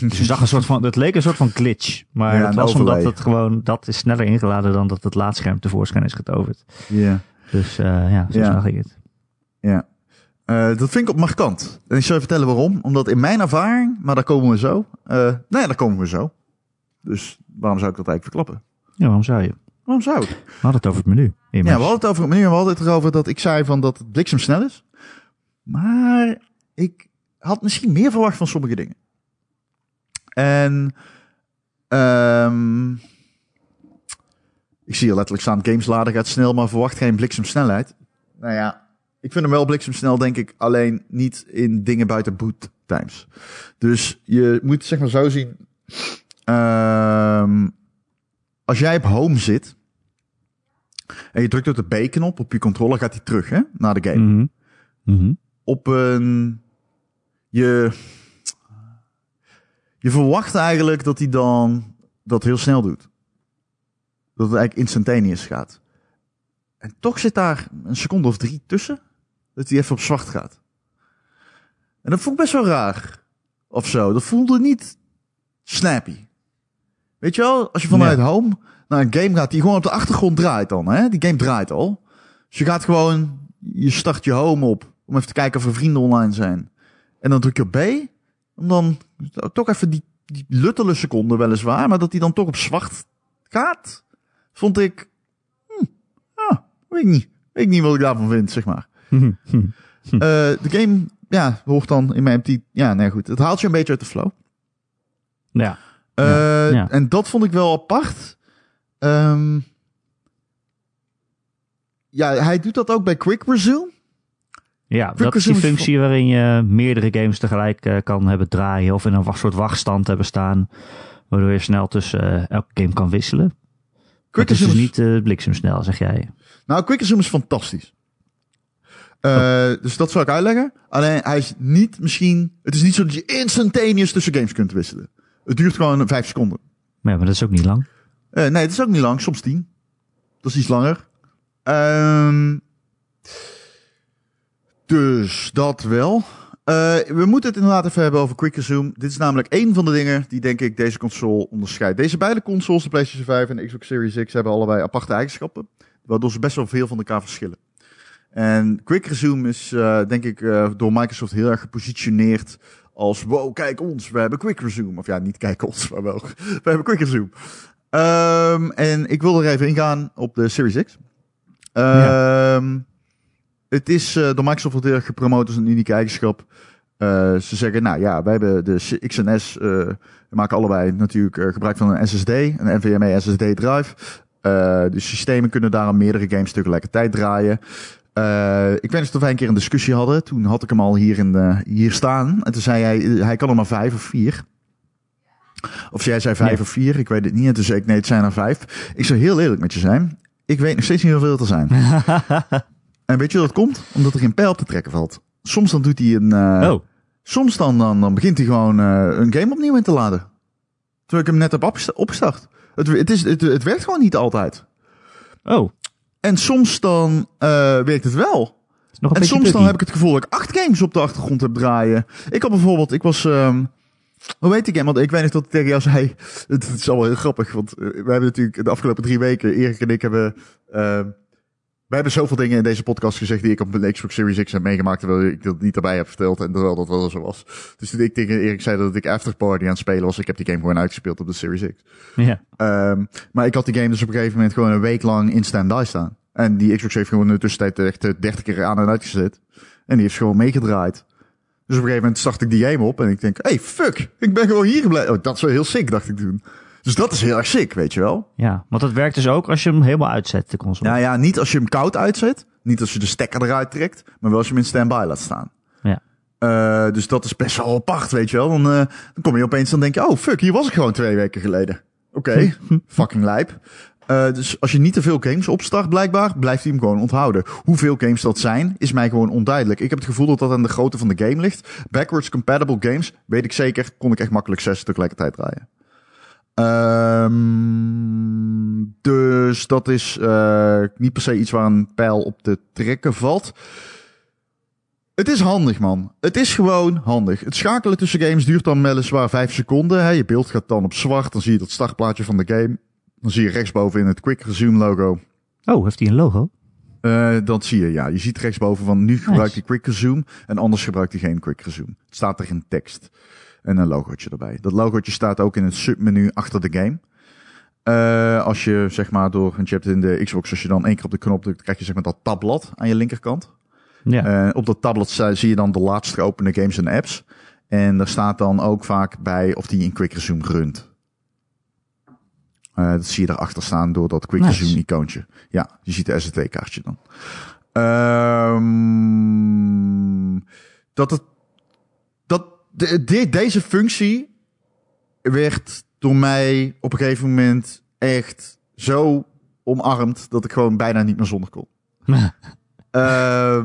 [SPEAKER 2] Dus je zag een soort van, het leek een soort van glitch, maar
[SPEAKER 3] Ja,
[SPEAKER 2] het was omdat het gewoon, dat is sneller ingeladen dan dat het laadscherm tevoorschijn is getoverd.
[SPEAKER 3] Ja,
[SPEAKER 2] Dus eh, ja, zo
[SPEAKER 3] Ja.
[SPEAKER 2] snel ging het.
[SPEAKER 3] ja. Eh, dat vind ik op markant. En ik zal je vertellen waarom. Omdat in mijn ervaring, maar daar komen we zo. eh nou ja, daar komen we zo. Dus waarom zou ik dat eigenlijk verklappen?
[SPEAKER 2] Ja, waarom zou je?
[SPEAKER 3] Waarom zou ik?
[SPEAKER 2] We hadden het over het menu.
[SPEAKER 3] Ja, we hadden het over het menu en we hadden het erover dat ik zei van dat het bliksemsnel is. Maar ik had misschien meer verwacht van sommige dingen. En ehm ik zie hier letterlijk staan, games laden gaat snel, maar verwacht geen bliksemsnelheid. Nou ja, ik vind hem wel bliksemsnel, denk ik, alleen niet in dingen buiten boot times. Dus je moet zeg maar zo zien, ehm, als jij op home zit, en je drukt op de B-knop op je controller, gaat hij terug hè, naar de game.
[SPEAKER 2] Mhm. Mhm.
[SPEAKER 3] Op een. Je. Je verwacht eigenlijk dat hij dan dat heel snel doet. Dat het eigenlijk instantaneous gaat. En toch zit daar een seconde of drie tussen. Dat hij even op zwart gaat. En dat ik best wel raar. Of zo. Dat voelde niet snappy. Weet je wel, als je vanuit home naar een game gaat die gewoon op de achtergrond draait dan. Hè? Die game draait al. Dus je gaat gewoon, je start je home op om even te kijken of er vrienden online zijn. En dan druk je op B. Om dan toch even die, die luttele seconde weliswaar, maar dat die dan toch op zwart gaat. Vond ik, hm, ah, weet ik niet. Weet ik niet wat ik daarvan vind, zeg maar. Eh, de game, ja, hoort dan in mijn MT. Ja, nee, goed. Het haalt je een beetje uit de flow.
[SPEAKER 2] Ja.
[SPEAKER 3] Eh,
[SPEAKER 2] Ja, ja.
[SPEAKER 3] En dat vond ik wel apart. Ehm, ja, hij doet dat ook bij Quick Resume.
[SPEAKER 2] Ja, dat is die functie waarin je meerdere games tegelijk eh, kan hebben draaien of in een soort wachtstand hebben staan, waardoor je snel tussen eh, elke game kan wisselen.
[SPEAKER 3] Quick
[SPEAKER 2] is dus niet eh, bliksemsnel, zeg jij.
[SPEAKER 3] Nou, Quick Resume is fantastisch. Eh, Dus dat zal ik uitleggen. Alleen hij is niet misschien. Het is niet zo dat je instantaneous tussen games kunt wisselen. Het duurt gewoon vijf seconden.
[SPEAKER 2] Ja, maar dat is ook niet lang.
[SPEAKER 3] Nee, het is ook niet lang, soms tien. Dat is iets langer. Ehm, dus dat wel. Eh, we moeten het inderdaad even hebben over Quick Resume. Dit is namelijk één van de dingen die denk ik deze console onderscheidt. Deze beide consoles, de PlayStation 5 en de Xbox Series X, hebben allebei aparte eigenschappen. Waardoor ze best wel veel van elkaar verschillen. En Quick Resume is eh, denk ik eh, door Microsoft heel erg gepositioneerd als wow, kijk ons, we hebben Quick Resume. Of ja, niet kijk ons, maar wel, we hebben Quick Resume. Ehm, en ik wil er even ingaan op de Series X. Ehm, Het is eh, door Microsoft wordt heel erg gepromoot als een unieke eigenschap. Eh, ze zeggen, nou ja, wij hebben de X en S, eh, we maken allebei natuurlijk gebruik van een SSD, een NVMe SSD drive. De systemen kunnen daarom meerdere games tegelijkertijd draaien. Ik weet niet of wij een keer een discussie hadden. Toen had ik hem al hier, in de, hier staan. En toen zei hij, hij kan er maar vijf of vier. Of jij zei vijf of vier, ik weet het niet. En toen zei ik, nee, het zijn er vijf. Ik zou heel eerlijk met je zijn. Ik weet nog steeds niet hoeveel er zijn. en weet je hoe dat komt? Omdat er geen pijl op te trekken valt. Soms dan doet hij een... eh,
[SPEAKER 2] oh,
[SPEAKER 3] Soms dan, dan, dan begint hij gewoon eh, een game opnieuw in te laden. Terwijl ik hem net heb opgesta- opgestart. Het, het, is, het, het werkt gewoon niet altijd.
[SPEAKER 2] oh.
[SPEAKER 3] En soms dan eh, werkt het wel.
[SPEAKER 2] Het
[SPEAKER 3] En soms dan heb ik het gevoel dat ik acht games op de achtergrond heb draaien. Ik had bijvoorbeeld, ik was, ehm hoe weet ik hem? Want ik weet niet dat ik tegen jou zei. Het, is allemaal heel grappig, want we hebben natuurlijk de afgelopen drie weken, Erik en ik hebben, ehm wij hebben zoveel dingen in deze podcast gezegd die ik op mijn Xbox Series X heb meegemaakt, terwijl ik dat niet erbij heb verteld en terwijl dat wel zo was. Dus toen ik tegen Erik zei dat ik Afterparty aan het spelen was, ik heb die game gewoon uitgespeeld op de Series X.
[SPEAKER 2] Ja.
[SPEAKER 3] Ehm, maar ik had die game dus op een gegeven moment gewoon een week lang in standby staan. En die Xbox heeft gewoon in de tussentijd echt eh, 30 keer aan en uitgezet. En die heeft gewoon meegedraaid. Dus op een gegeven moment start ik die game op en ik denk, hey, fuck, ik ben gewoon hier gebleven. Oh, dat is wel heel sick, dacht ik toen. Dus dat is heel erg sick, weet je wel.
[SPEAKER 2] Ja, want dat werkt dus ook als je hem helemaal uitzet, de console.
[SPEAKER 3] Nou ja, niet als je hem koud uitzet. Niet als je de stekker eruit trekt. Maar wel als je hem in standby laat staan.
[SPEAKER 2] Ja.
[SPEAKER 3] Uh, dus dat is best wel apart, weet je wel. Dan, uh, dan kom je opeens, dan denk je, oh fuck, hier was ik gewoon twee weken geleden. Oké, okay. fucking lijp. Uh, dus als je niet te veel games opstart, blijkbaar, blijft hij hem gewoon onthouden. Hoeveel games dat zijn, is mij gewoon onduidelijk. Ik heb het gevoel dat dat aan de grootte van de game ligt. Backwards compatible games, weet ik zeker, kon ik echt makkelijk zes tegelijkertijd draaien. Um, dus dat is uh, niet per se iets waar een pijl op te trekken valt. Het is handig, man. Het is gewoon handig. Het schakelen tussen games duurt dan weliswaar 5 seconden. Hè. Je beeld gaat dan op zwart. Dan zie je dat startplaatje van de game. Dan zie je rechtsboven in het Quick Resume logo.
[SPEAKER 2] Oh, heeft hij een logo?
[SPEAKER 3] Uh, dat zie je, ja. Je ziet rechtsboven van nu gebruikt hij Quick Resume. En anders gebruikt hij geen Quick Resume. Het staat er in tekst. En een logootje erbij. Dat logootje staat ook in het submenu achter de game. Uh, als je zeg maar door, want je hebt in de Xbox, als je dan één keer op de knop drukt, krijg je zeg maar dat tabblad aan je linkerkant. Ja. Uh, op dat tabblad zie je dan de laatst geopende games en apps. En daar staat dan ook vaak bij of die in Quick Resume runt. Uh, dat zie je erachter staan door dat Quick nice. Resume icoontje. Ja, je ziet de SSD-kaartje dan. Um, dat het, de, de, deze functie werd door mij op een gegeven moment echt zo omarmd dat ik gewoon bijna niet meer zonder kon. uh,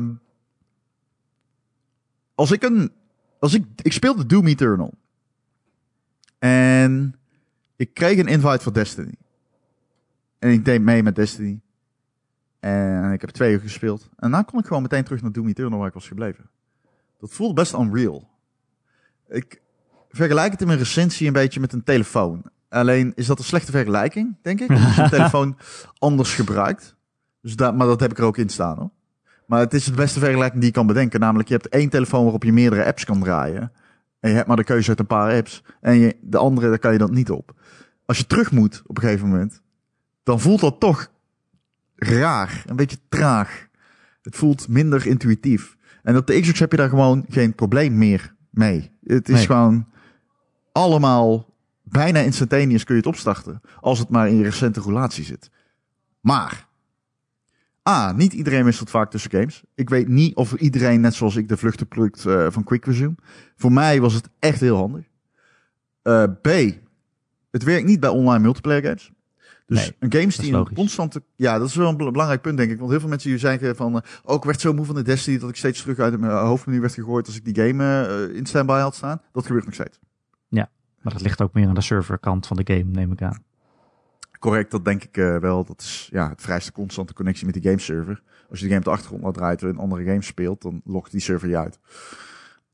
[SPEAKER 3] als ik een, als ik, ik speelde Doom Eternal. En ik kreeg een invite voor Destiny. En ik deed mee met Destiny. En ik heb twee uur gespeeld. En daarna kon ik gewoon meteen terug naar Doom Eternal waar ik was gebleven. Dat voelde best unreal. Ik vergelijk het in mijn recensie een beetje met een telefoon. Alleen is dat een slechte vergelijking, denk ik. Als je een telefoon anders gebruikt. Dus dat, maar dat heb ik er ook in staan hoor. Maar het is de beste vergelijking die je kan bedenken. Namelijk, je hebt één telefoon waarop je meerdere apps kan draaien. En je hebt maar de keuze uit een paar apps. En je, de andere, daar kan je dat niet op. Als je terug moet op een gegeven moment, dan voelt dat toch raar. Een beetje traag. Het voelt minder intuïtief. En op de Xbox heb je daar gewoon geen probleem meer mee. Het is nee. gewoon allemaal bijna instantaneous kun je het opstarten. Als het maar in je recente roulatie zit. Maar, A, niet iedereen wisselt vaak tussen games. Ik weet niet of iedereen, net zoals ik, de vluchten plukt uh, van Quick Resume. Voor mij was het echt heel handig. Uh, B, het werkt niet bij online multiplayer games. Dus nee, een games die een constante... Ja, dat is wel een belangrijk punt, denk ik. Want heel veel mensen hier zeggen van... Uh, oh, ik werd zo moe van de Destiny dat ik steeds terug uit mijn hoofdmenu werd gegooid als ik die game uh, in standby had staan. Dat gebeurt nog steeds.
[SPEAKER 2] Ja, maar dat ligt ook meer aan de serverkant van de game, neem ik aan.
[SPEAKER 3] Correct, dat denk ik uh, wel. Dat is ja, het vrijste constante connectie met die game server. Als je de game op de achtergrond laat draaien terwijl een andere game speelt, dan logt die server je uit.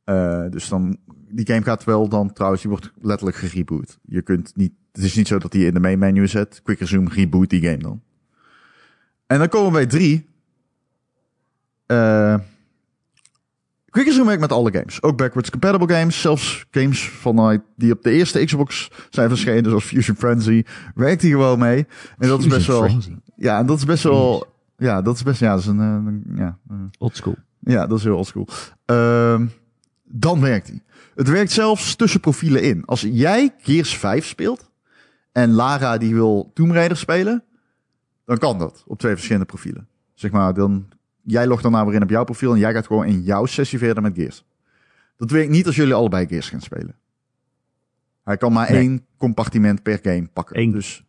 [SPEAKER 3] Uh, dus dan, die game gaat wel dan trouwens, die wordt letterlijk gereboot. Je kunt niet, het is niet zo dat die in de main menu zet. Quick resume reboot die game dan. En dan komen we bij drie. Uh, Quick resume werkt met alle games. Ook backwards compatible games. Zelfs games vanuit die op de eerste Xbox zijn verschenen, zoals Fusion Frenzy. Werkt die gewoon mee. En dat is best wel. Ja, en dat is best wel. Ja, dat is best. Ja, dat is een. een ja,
[SPEAKER 2] old school.
[SPEAKER 3] Ja, dat is heel old school. Uh, dan werkt hij. Het werkt zelfs tussen profielen in. Als jij Gears 5 speelt en Lara die wil Tomb Raider spelen, dan kan dat op twee verschillende profielen. Zeg maar, dan, jij logt dan nou weer in op jouw profiel en jij gaat gewoon in jouw sessie verder met Gears. Dat werkt niet als jullie allebei Gears gaan spelen. Hij kan maar nee. één compartiment per game pakken.
[SPEAKER 2] Eén,
[SPEAKER 3] dus,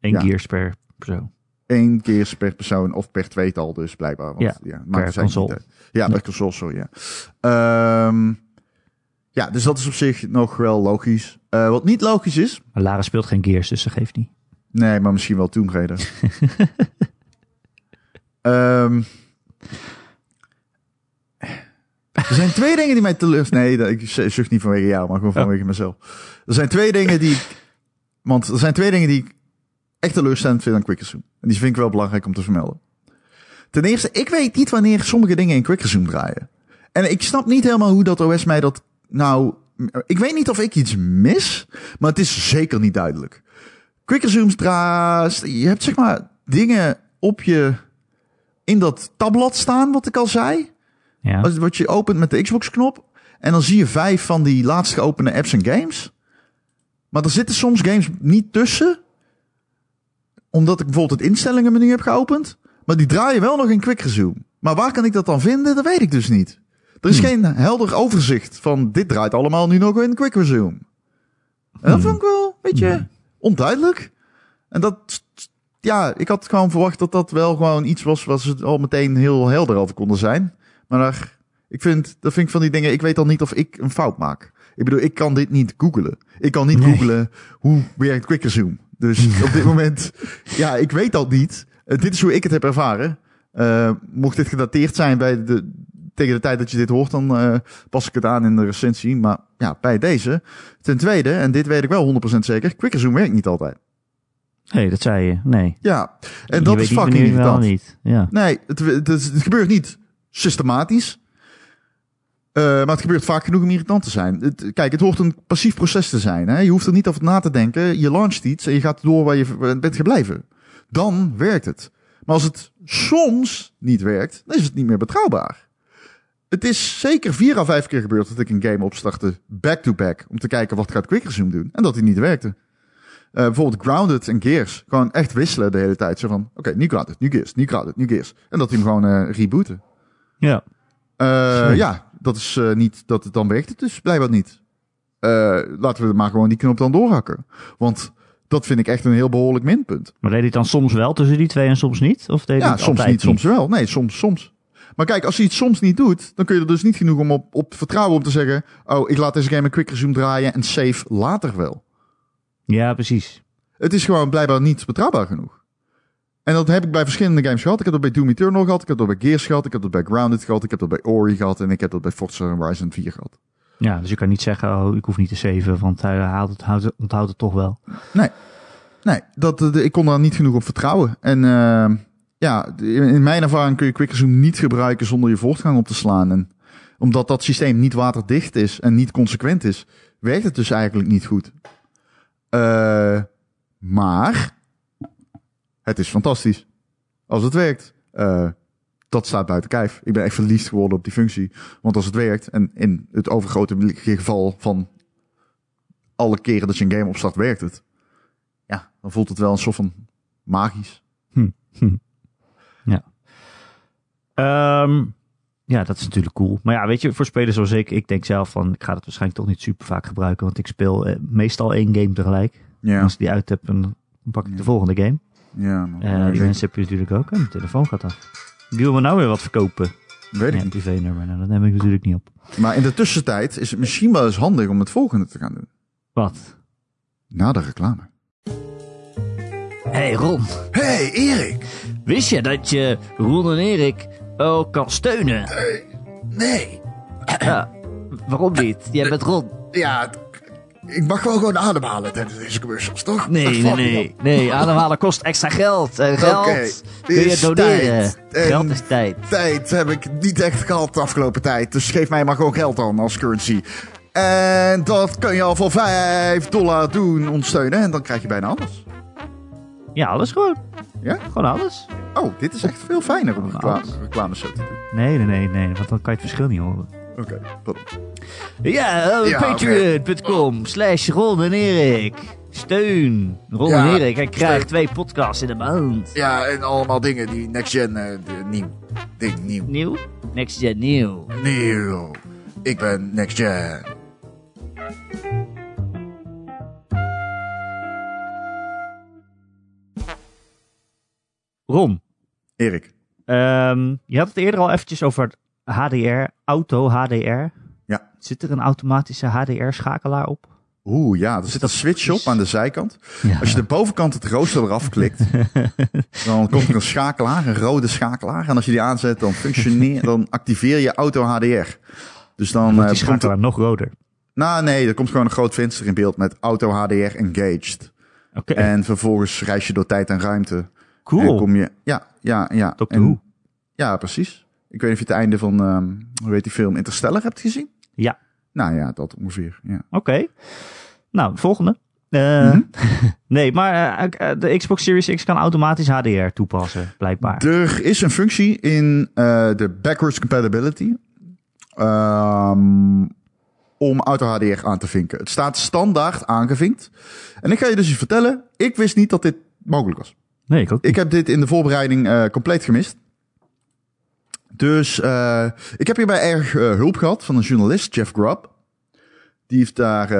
[SPEAKER 2] één ja. Gears per persoon.
[SPEAKER 3] Eén Gears per persoon of per tweetal dus blijkbaar. Want,
[SPEAKER 2] ja,
[SPEAKER 3] ja
[SPEAKER 2] per console.
[SPEAKER 3] Ja, per console, sorry. Ja. Um, ja, dus dat is op zich nog wel logisch. Uh, wat niet logisch is...
[SPEAKER 2] Maar Lara speelt geen Gears, dus ze geeft niet.
[SPEAKER 3] Nee, maar misschien wel Tomb Raider. um, er zijn twee dingen die mij teleurstellen. Nee, ik zucht niet vanwege jou, maar gewoon vanwege oh. mezelf. Er zijn twee dingen die. Want er zijn twee dingen die ik echt teleurstellend vind aan Quick Resume. En die vind ik wel belangrijk om te vermelden. Ten eerste, ik weet niet wanneer sommige dingen in Quick Resume draaien. En ik snap niet helemaal hoe dat OS mij dat nou... Ik weet niet of ik iets mis, maar het is zeker niet duidelijk. Quick Resume draait... Je hebt zeg maar dingen op je... In dat tabblad staan, wat ik al zei.
[SPEAKER 2] Ja.
[SPEAKER 3] Wat je opent met de Xbox-knop. En dan zie je vijf van die laatst geopende apps en games. Maar er zitten soms games niet tussen. Omdat ik bijvoorbeeld het instellingenmenu heb geopend. Maar die draaien wel nog in quick resume. Maar waar kan ik dat dan vinden? Dat weet ik dus niet. Er is
[SPEAKER 2] Hmm.
[SPEAKER 3] geen helder overzicht van dit draait allemaal nu nog in quick resume. En dat
[SPEAKER 2] Hmm.
[SPEAKER 3] vond ik wel een beetje onduidelijk. En dat, ja, ik had gewoon verwacht dat dat wel gewoon iets was waar ze al meteen heel helder over konden zijn. Maar daar, ik vind, dat vind ik van die dingen, ik weet al niet of ik een fout maak. Ik bedoel, ik kan dit niet googlen. Ik kan niet
[SPEAKER 2] Nee.
[SPEAKER 3] googlen hoe werkt quick resume. Dus op dit moment, ja, ik weet dat niet. Eh, dit is hoe ik het heb ervaren. Eh, mocht dit gedateerd zijn bij de, tegen de tijd dat je dit hoort, dan eh, pas ik het aan in de recensie. Maar ja, bij deze. Ten tweede, en dit weet ik wel 100% zeker, quick resume werkt niet altijd.
[SPEAKER 2] Nee, dat zei je. Nee.
[SPEAKER 3] Ja, en
[SPEAKER 2] Je
[SPEAKER 3] dat is
[SPEAKER 2] niet
[SPEAKER 3] fucking
[SPEAKER 2] wel
[SPEAKER 3] irritant.
[SPEAKER 2] niet. Ja.
[SPEAKER 3] Nee, het, het, het gebeurt niet systematisch. Eh, maar het gebeurt vaak genoeg om irritant te zijn. Het, kijk, het hoort een passief proces te zijn. Hè? Je hoeft er niet over na te denken. Je launcht iets en je gaat door waar je bent gebleven. Dan werkt het. Maar als het soms niet werkt, dan is het niet meer betrouwbaar. Het is zeker vier à vijf keer gebeurd dat ik een game opstartte back-to-back. om te kijken wat gaat Quick Resume doen. En dat die niet werkte. Eh, bijvoorbeeld Grounded en Gears. Gewoon echt wisselen de hele tijd. Zo van, oké, nu Grounded, nu Gears, nu Grounded, nu Gears. En dat hij hem gewoon eh, rebooten.
[SPEAKER 2] Ja.
[SPEAKER 3] Eh, ja, dat is niet, dat het dan werkt het dus blijkbaar niet. Laten we maar gewoon die knop dan doorhakken. Want dat vind ik echt een heel behoorlijk minpunt.
[SPEAKER 2] Maar deed hij dan soms wel tussen die twee en soms niet? Of deed
[SPEAKER 3] Ja, soms
[SPEAKER 2] altijd
[SPEAKER 3] niet, soms wel. Nee, soms, soms. Maar kijk, als hij het soms niet doet, dan kun je er dus niet genoeg om op, op vertrouwen om te zeggen, oh, ik laat deze game een quick resume draaien en save later wel.
[SPEAKER 2] Ja, precies.
[SPEAKER 3] Het is gewoon blijkbaar niet betrouwbaar genoeg. En dat heb ik bij verschillende games gehad. Ik heb dat bij Doom Eternal gehad, ik heb dat bij Gears gehad, ik heb dat bij Grounded gehad, ik heb dat bij Ori gehad en ik heb dat bij Forza Horizon 4 gehad.
[SPEAKER 2] Ja, dus je kan niet zeggen, oh, ik hoef niet te saven, want hij haalt het, houdt het, onthoudt het toch wel.
[SPEAKER 3] Nee, dat, eh, ik kon daar niet genoeg op vertrouwen. En eh, ja, in mijn ervaring kun je Quick Resume niet gebruiken zonder je voortgang op te slaan. En omdat dat systeem niet waterdicht is en niet consequent is, werkt het dus eigenlijk niet goed. Eh, maar het is fantastisch. Als het werkt. Eh, dat staat buiten kijf. Ik ben echt verliefd geworden op die functie. Want als het werkt, en in het overgrote geval van alle keren dat je een game opstart, werkt het ja, dan voelt het wel een soort van magisch.
[SPEAKER 2] Ehm, ja, dat is natuurlijk cool. Maar ja, weet je, voor spelers zoals ik, ik denk zelf van, ik ga het waarschijnlijk toch niet super vaak gebruiken, want ik speel eh, meestal één game tegelijk.
[SPEAKER 3] Ja,
[SPEAKER 2] als ik die uit heb, dan pak ik de volgende game.
[SPEAKER 3] ja. man.
[SPEAKER 2] Eh, die mensen heb je natuurlijk ook. En mijn telefoon gaat af. Wie wil me nou weer wat verkopen?
[SPEAKER 3] Weet ik
[SPEAKER 2] een
[SPEAKER 3] niet.
[SPEAKER 2] privé-nummer. Nou, dat neem ik natuurlijk niet op.
[SPEAKER 3] Maar in de tussentijd is het misschien wel eens handig om het volgende te gaan doen.
[SPEAKER 2] Wat?
[SPEAKER 3] Na de reclame.
[SPEAKER 2] Hey Ron,
[SPEAKER 3] Hey Erik!
[SPEAKER 2] wist je dat je Ron en Erik ook kan steunen?
[SPEAKER 3] Nee.
[SPEAKER 2] Ja, waarom niet? Jij bent Ron.
[SPEAKER 3] Ja, ik mag wel gewoon ademhalen tijdens deze commercials, toch?
[SPEAKER 2] Nee, nee, nee. ademhalen kost extra geld. En geld
[SPEAKER 3] Oké,
[SPEAKER 2] kun je doneren.
[SPEAKER 3] tijd.
[SPEAKER 2] Geld is tijd.
[SPEAKER 3] Tijd heb ik niet echt gehad de afgelopen tijd. Dus geef mij maar gewoon geld dan als currency. En dat kun je al voor 5 dollar doen ondersteunen. En dan krijg je bijna alles.
[SPEAKER 2] Ja, alles gewoon.
[SPEAKER 3] Ja?
[SPEAKER 2] Gewoon alles.
[SPEAKER 3] Oh, dit is echt veel fijner om reclame,
[SPEAKER 2] Alles.
[SPEAKER 3] reclame zo te doen.
[SPEAKER 2] Nee, nee, nee, nee. Want dan kan je het verschil niet horen.
[SPEAKER 3] Oké.
[SPEAKER 2] Ja,
[SPEAKER 3] Ja,
[SPEAKER 2] patreon.com slash Ron en Erik. Steun Ron
[SPEAKER 3] Ja,
[SPEAKER 2] en Erik. Hij krijgt twee podcasts in de maand.
[SPEAKER 3] Ja, en allemaal dingen die next gen, eh, nieuw. Ding, nieuw.
[SPEAKER 2] Nieuw? Next Gen Nieuw.
[SPEAKER 3] Nieuw. Ik ben next gen.
[SPEAKER 2] Ron,
[SPEAKER 3] Erik.
[SPEAKER 2] ehm, je had het eerder al eventjes over HDR, auto HDR.
[SPEAKER 3] Ja.
[SPEAKER 2] Zit er een automatische HDR-schakelaar op?
[SPEAKER 3] Oeh, ja, er zit een switch op aan de zijkant.
[SPEAKER 2] Ja.
[SPEAKER 3] Als je de bovenkant het rooster eraf klikt, dan komt er een schakelaar, een rode schakelaar. En als je die aanzet, dan functioneert, dan activeer je auto HDR. Dus dan
[SPEAKER 2] Wordt
[SPEAKER 3] eh,
[SPEAKER 2] die
[SPEAKER 3] komt
[SPEAKER 2] schakelaar
[SPEAKER 3] er,
[SPEAKER 2] nog roder.
[SPEAKER 3] nou nee, er komt gewoon een groot venster in beeld met auto HDR engaged.
[SPEAKER 2] Oké,
[SPEAKER 3] En vervolgens reis je door tijd en ruimte. En
[SPEAKER 2] cool.
[SPEAKER 3] kom je, ja, ja, ja.
[SPEAKER 2] Doctor
[SPEAKER 3] En-
[SPEAKER 2] Who.
[SPEAKER 3] Ja, precies. Ik weet niet of je het einde van, ehm, hoe heet die film, Interstellar hebt gezien?
[SPEAKER 2] Ja.
[SPEAKER 3] Nou ja, dat ongeveer, ja.
[SPEAKER 2] Oké. Nou, volgende. Eh,
[SPEAKER 3] Mhm.
[SPEAKER 2] nee, maar eh, de Xbox Series X kan automatisch HDR toepassen, blijkbaar.
[SPEAKER 3] Er is een functie in eh, de backwards compatibility. Ehm, om Auto HDR aan te vinken. Het staat standaard aangevinkt. En ik ga je dus iets vertellen. Ik wist niet dat dit mogelijk was.
[SPEAKER 2] Nee, ik ook.
[SPEAKER 3] Ik heb dit in de voorbereiding uh, compleet gemist. Dus uh, ik heb hierbij erg uh, hulp gehad van een journalist, Jeff Grubb. Die heeft daar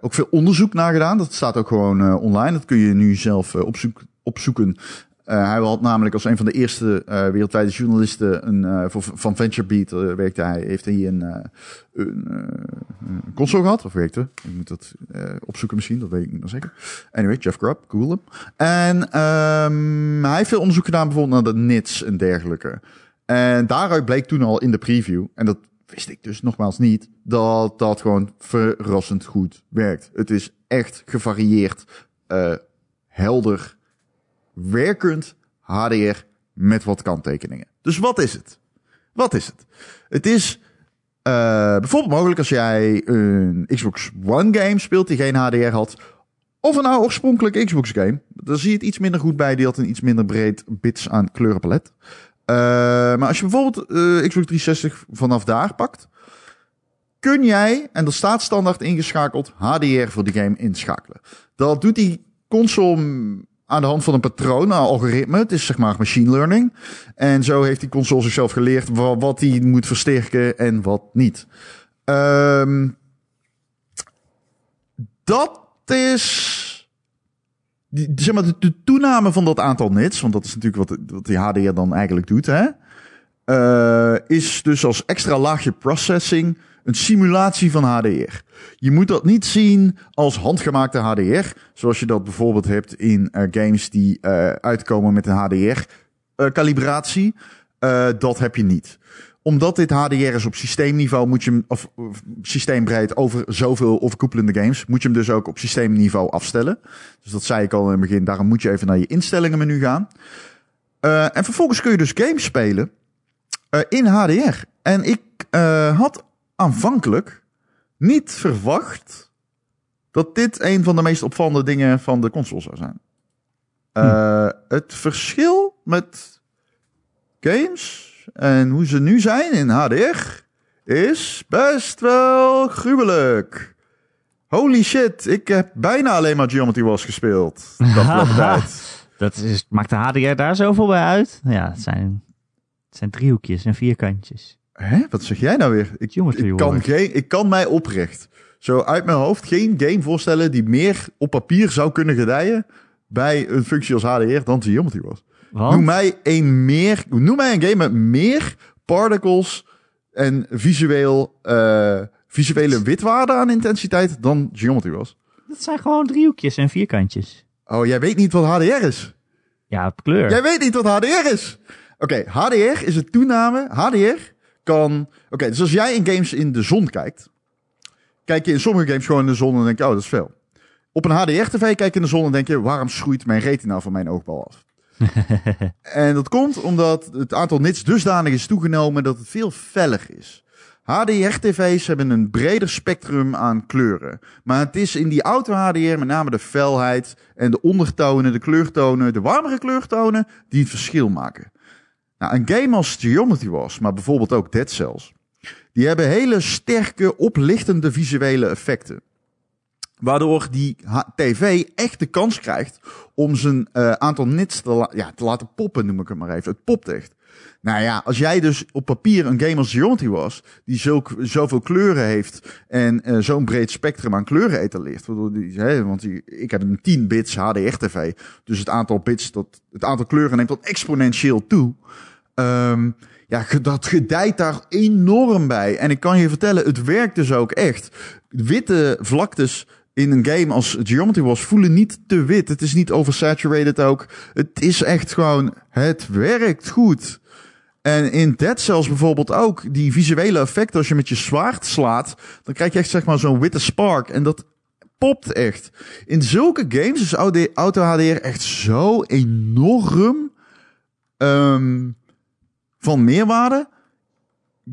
[SPEAKER 3] ook veel onderzoek naar gedaan. Dat staat ook gewoon online. Dat kun je nu zelf opzoek, opzoeken. Hij had namelijk als een van de eerste wereldwijde journalisten een, voor, van VentureBeat werkte hij. Heeft hij een, een, een console gehad? Of werkte? Ik moet dat opzoeken misschien. Dat weet ik niet zeker. Anyway, Jeff Grubb, google hem. En um, hij heeft veel onderzoek gedaan bijvoorbeeld naar de nits en dergelijke. En daaruit bleek toen al in de preview, en dat wist ik dus nogmaals niet, dat dat gewoon verrassend goed werkt. Het is echt gevarieerd, uh, helder, werkend HDR met wat kanttekeningen. Dus wat is het? Wat is het? Het is uh, bijvoorbeeld mogelijk als jij een Xbox One game speelt die geen HDR had, of een oorspronkelijke Xbox game. Dan zie je het iets minder goed bij. Die had een iets minder breed bits aan kleurenpalet. Uh, maar als je bijvoorbeeld uh, Xbox 360 vanaf daar pakt, kun jij, en dat staat standaard ingeschakeld, HDR voor die game inschakelen. Dat doet die console aan de hand van een patroon, algoritme. Het is zeg maar machine learning. En zo heeft die console zichzelf geleerd wat hij moet versterken en wat niet. Um, dat is die, zeg maar, de, toename van dat aantal nits, want dat is natuurlijk wat, wat die HDR dan eigenlijk doet, hè, uh, is dus als extra laagje processing een simulatie van HDR. Je moet dat niet zien als handgemaakte HDR, zoals je dat bijvoorbeeld hebt in uh, games die uh, uitkomen met een HDR-calibratie. dat heb je niet omdat dit HDR is op systeemniveau, moet je hem, of, systeembreed over zoveel overkoepelende games, moet je hem dus ook op systeemniveau afstellen. Dus dat zei ik al in het begin, daarom moet je even naar je instellingen menu gaan. En vervolgens kun je dus games spelen in HDR. En ik had aanvankelijk niet verwacht dat dit een van de meest opvallende dingen van de console zou zijn. Hm. Het verschil met games en hoe ze nu zijn in HDR is best wel gruwelijk. Holy shit, ik heb bijna alleen maar Geometry Wars gespeeld.
[SPEAKER 2] Dat is, maakt de HDR daar zoveel bij uit? Ja, het zijn, het zijn driehoekjes en vierkantjes.
[SPEAKER 3] Hè? Wat zeg jij nou weer? Ik, ik, kan geen, ik kan mij oprecht zo uit mijn hoofd geen game voorstellen die meer op papier zou kunnen gedijen bij een functie als HDR dan Geometry Wars. Noem mij een meer, noem mij een game met meer particles en visueel, uh, visuele witwaarde aan intensiteit dan Geometry was.
[SPEAKER 2] Dat zijn gewoon driehoekjes en vierkantjes.
[SPEAKER 3] Oh, jij weet niet wat HDR is?
[SPEAKER 2] Ja, op kleur.
[SPEAKER 3] Jij weet niet wat HDR is? Oké, okay, HDR is het toename. HDR kan... Oké, okay, dus als jij in games in de zon kijkt... Kijk je in sommige games gewoon in de zon en denk je, oh, dat is veel. Op een HDR-tv kijk je in de zon en denk je, waarom schroeit mijn retina van mijn oogbal af? en dat komt omdat het aantal nits dusdanig is toegenomen dat het veel feller is. HDR-tv's hebben een breder spectrum aan kleuren. Maar het is in die auto-HDR met name de felheid en de ondertonen, de kleurtonen, de warmere kleurtonen die het verschil maken. Nou, een game als Geometry Wars, maar bijvoorbeeld ook Dead Cells, die hebben hele sterke, oplichtende visuele effecten. Waardoor die tv echt de kans krijgt om zijn uh, aantal nits te, ja, te laten poppen, noem ik het maar even. Het popt echt. Nou ja, als jij dus op papier een game als was, die zulk, zoveel kleuren heeft en uh, zo'n breed spectrum aan kleuren etaleert. Die, hè, want die, ik heb een 10 bits HDR-tv, dus het aantal bits, dat, het aantal kleuren neemt tot exponentieel toe. Um, ja, dat gedijt daar enorm bij. En ik kan je vertellen, het werkt dus ook echt. Witte vlaktes in een game als Geometry Wars voelen niet te wit. Het is niet oversaturated ook. Het is echt gewoon, het werkt goed. En in Dead Cells bijvoorbeeld ook, die visuele effecten als je met je zwaard slaat, dan krijg je echt zeg maar zo'n witte spark. En dat popt echt. In zulke games is Auto HDR echt zo enorm um, van meerwaarde.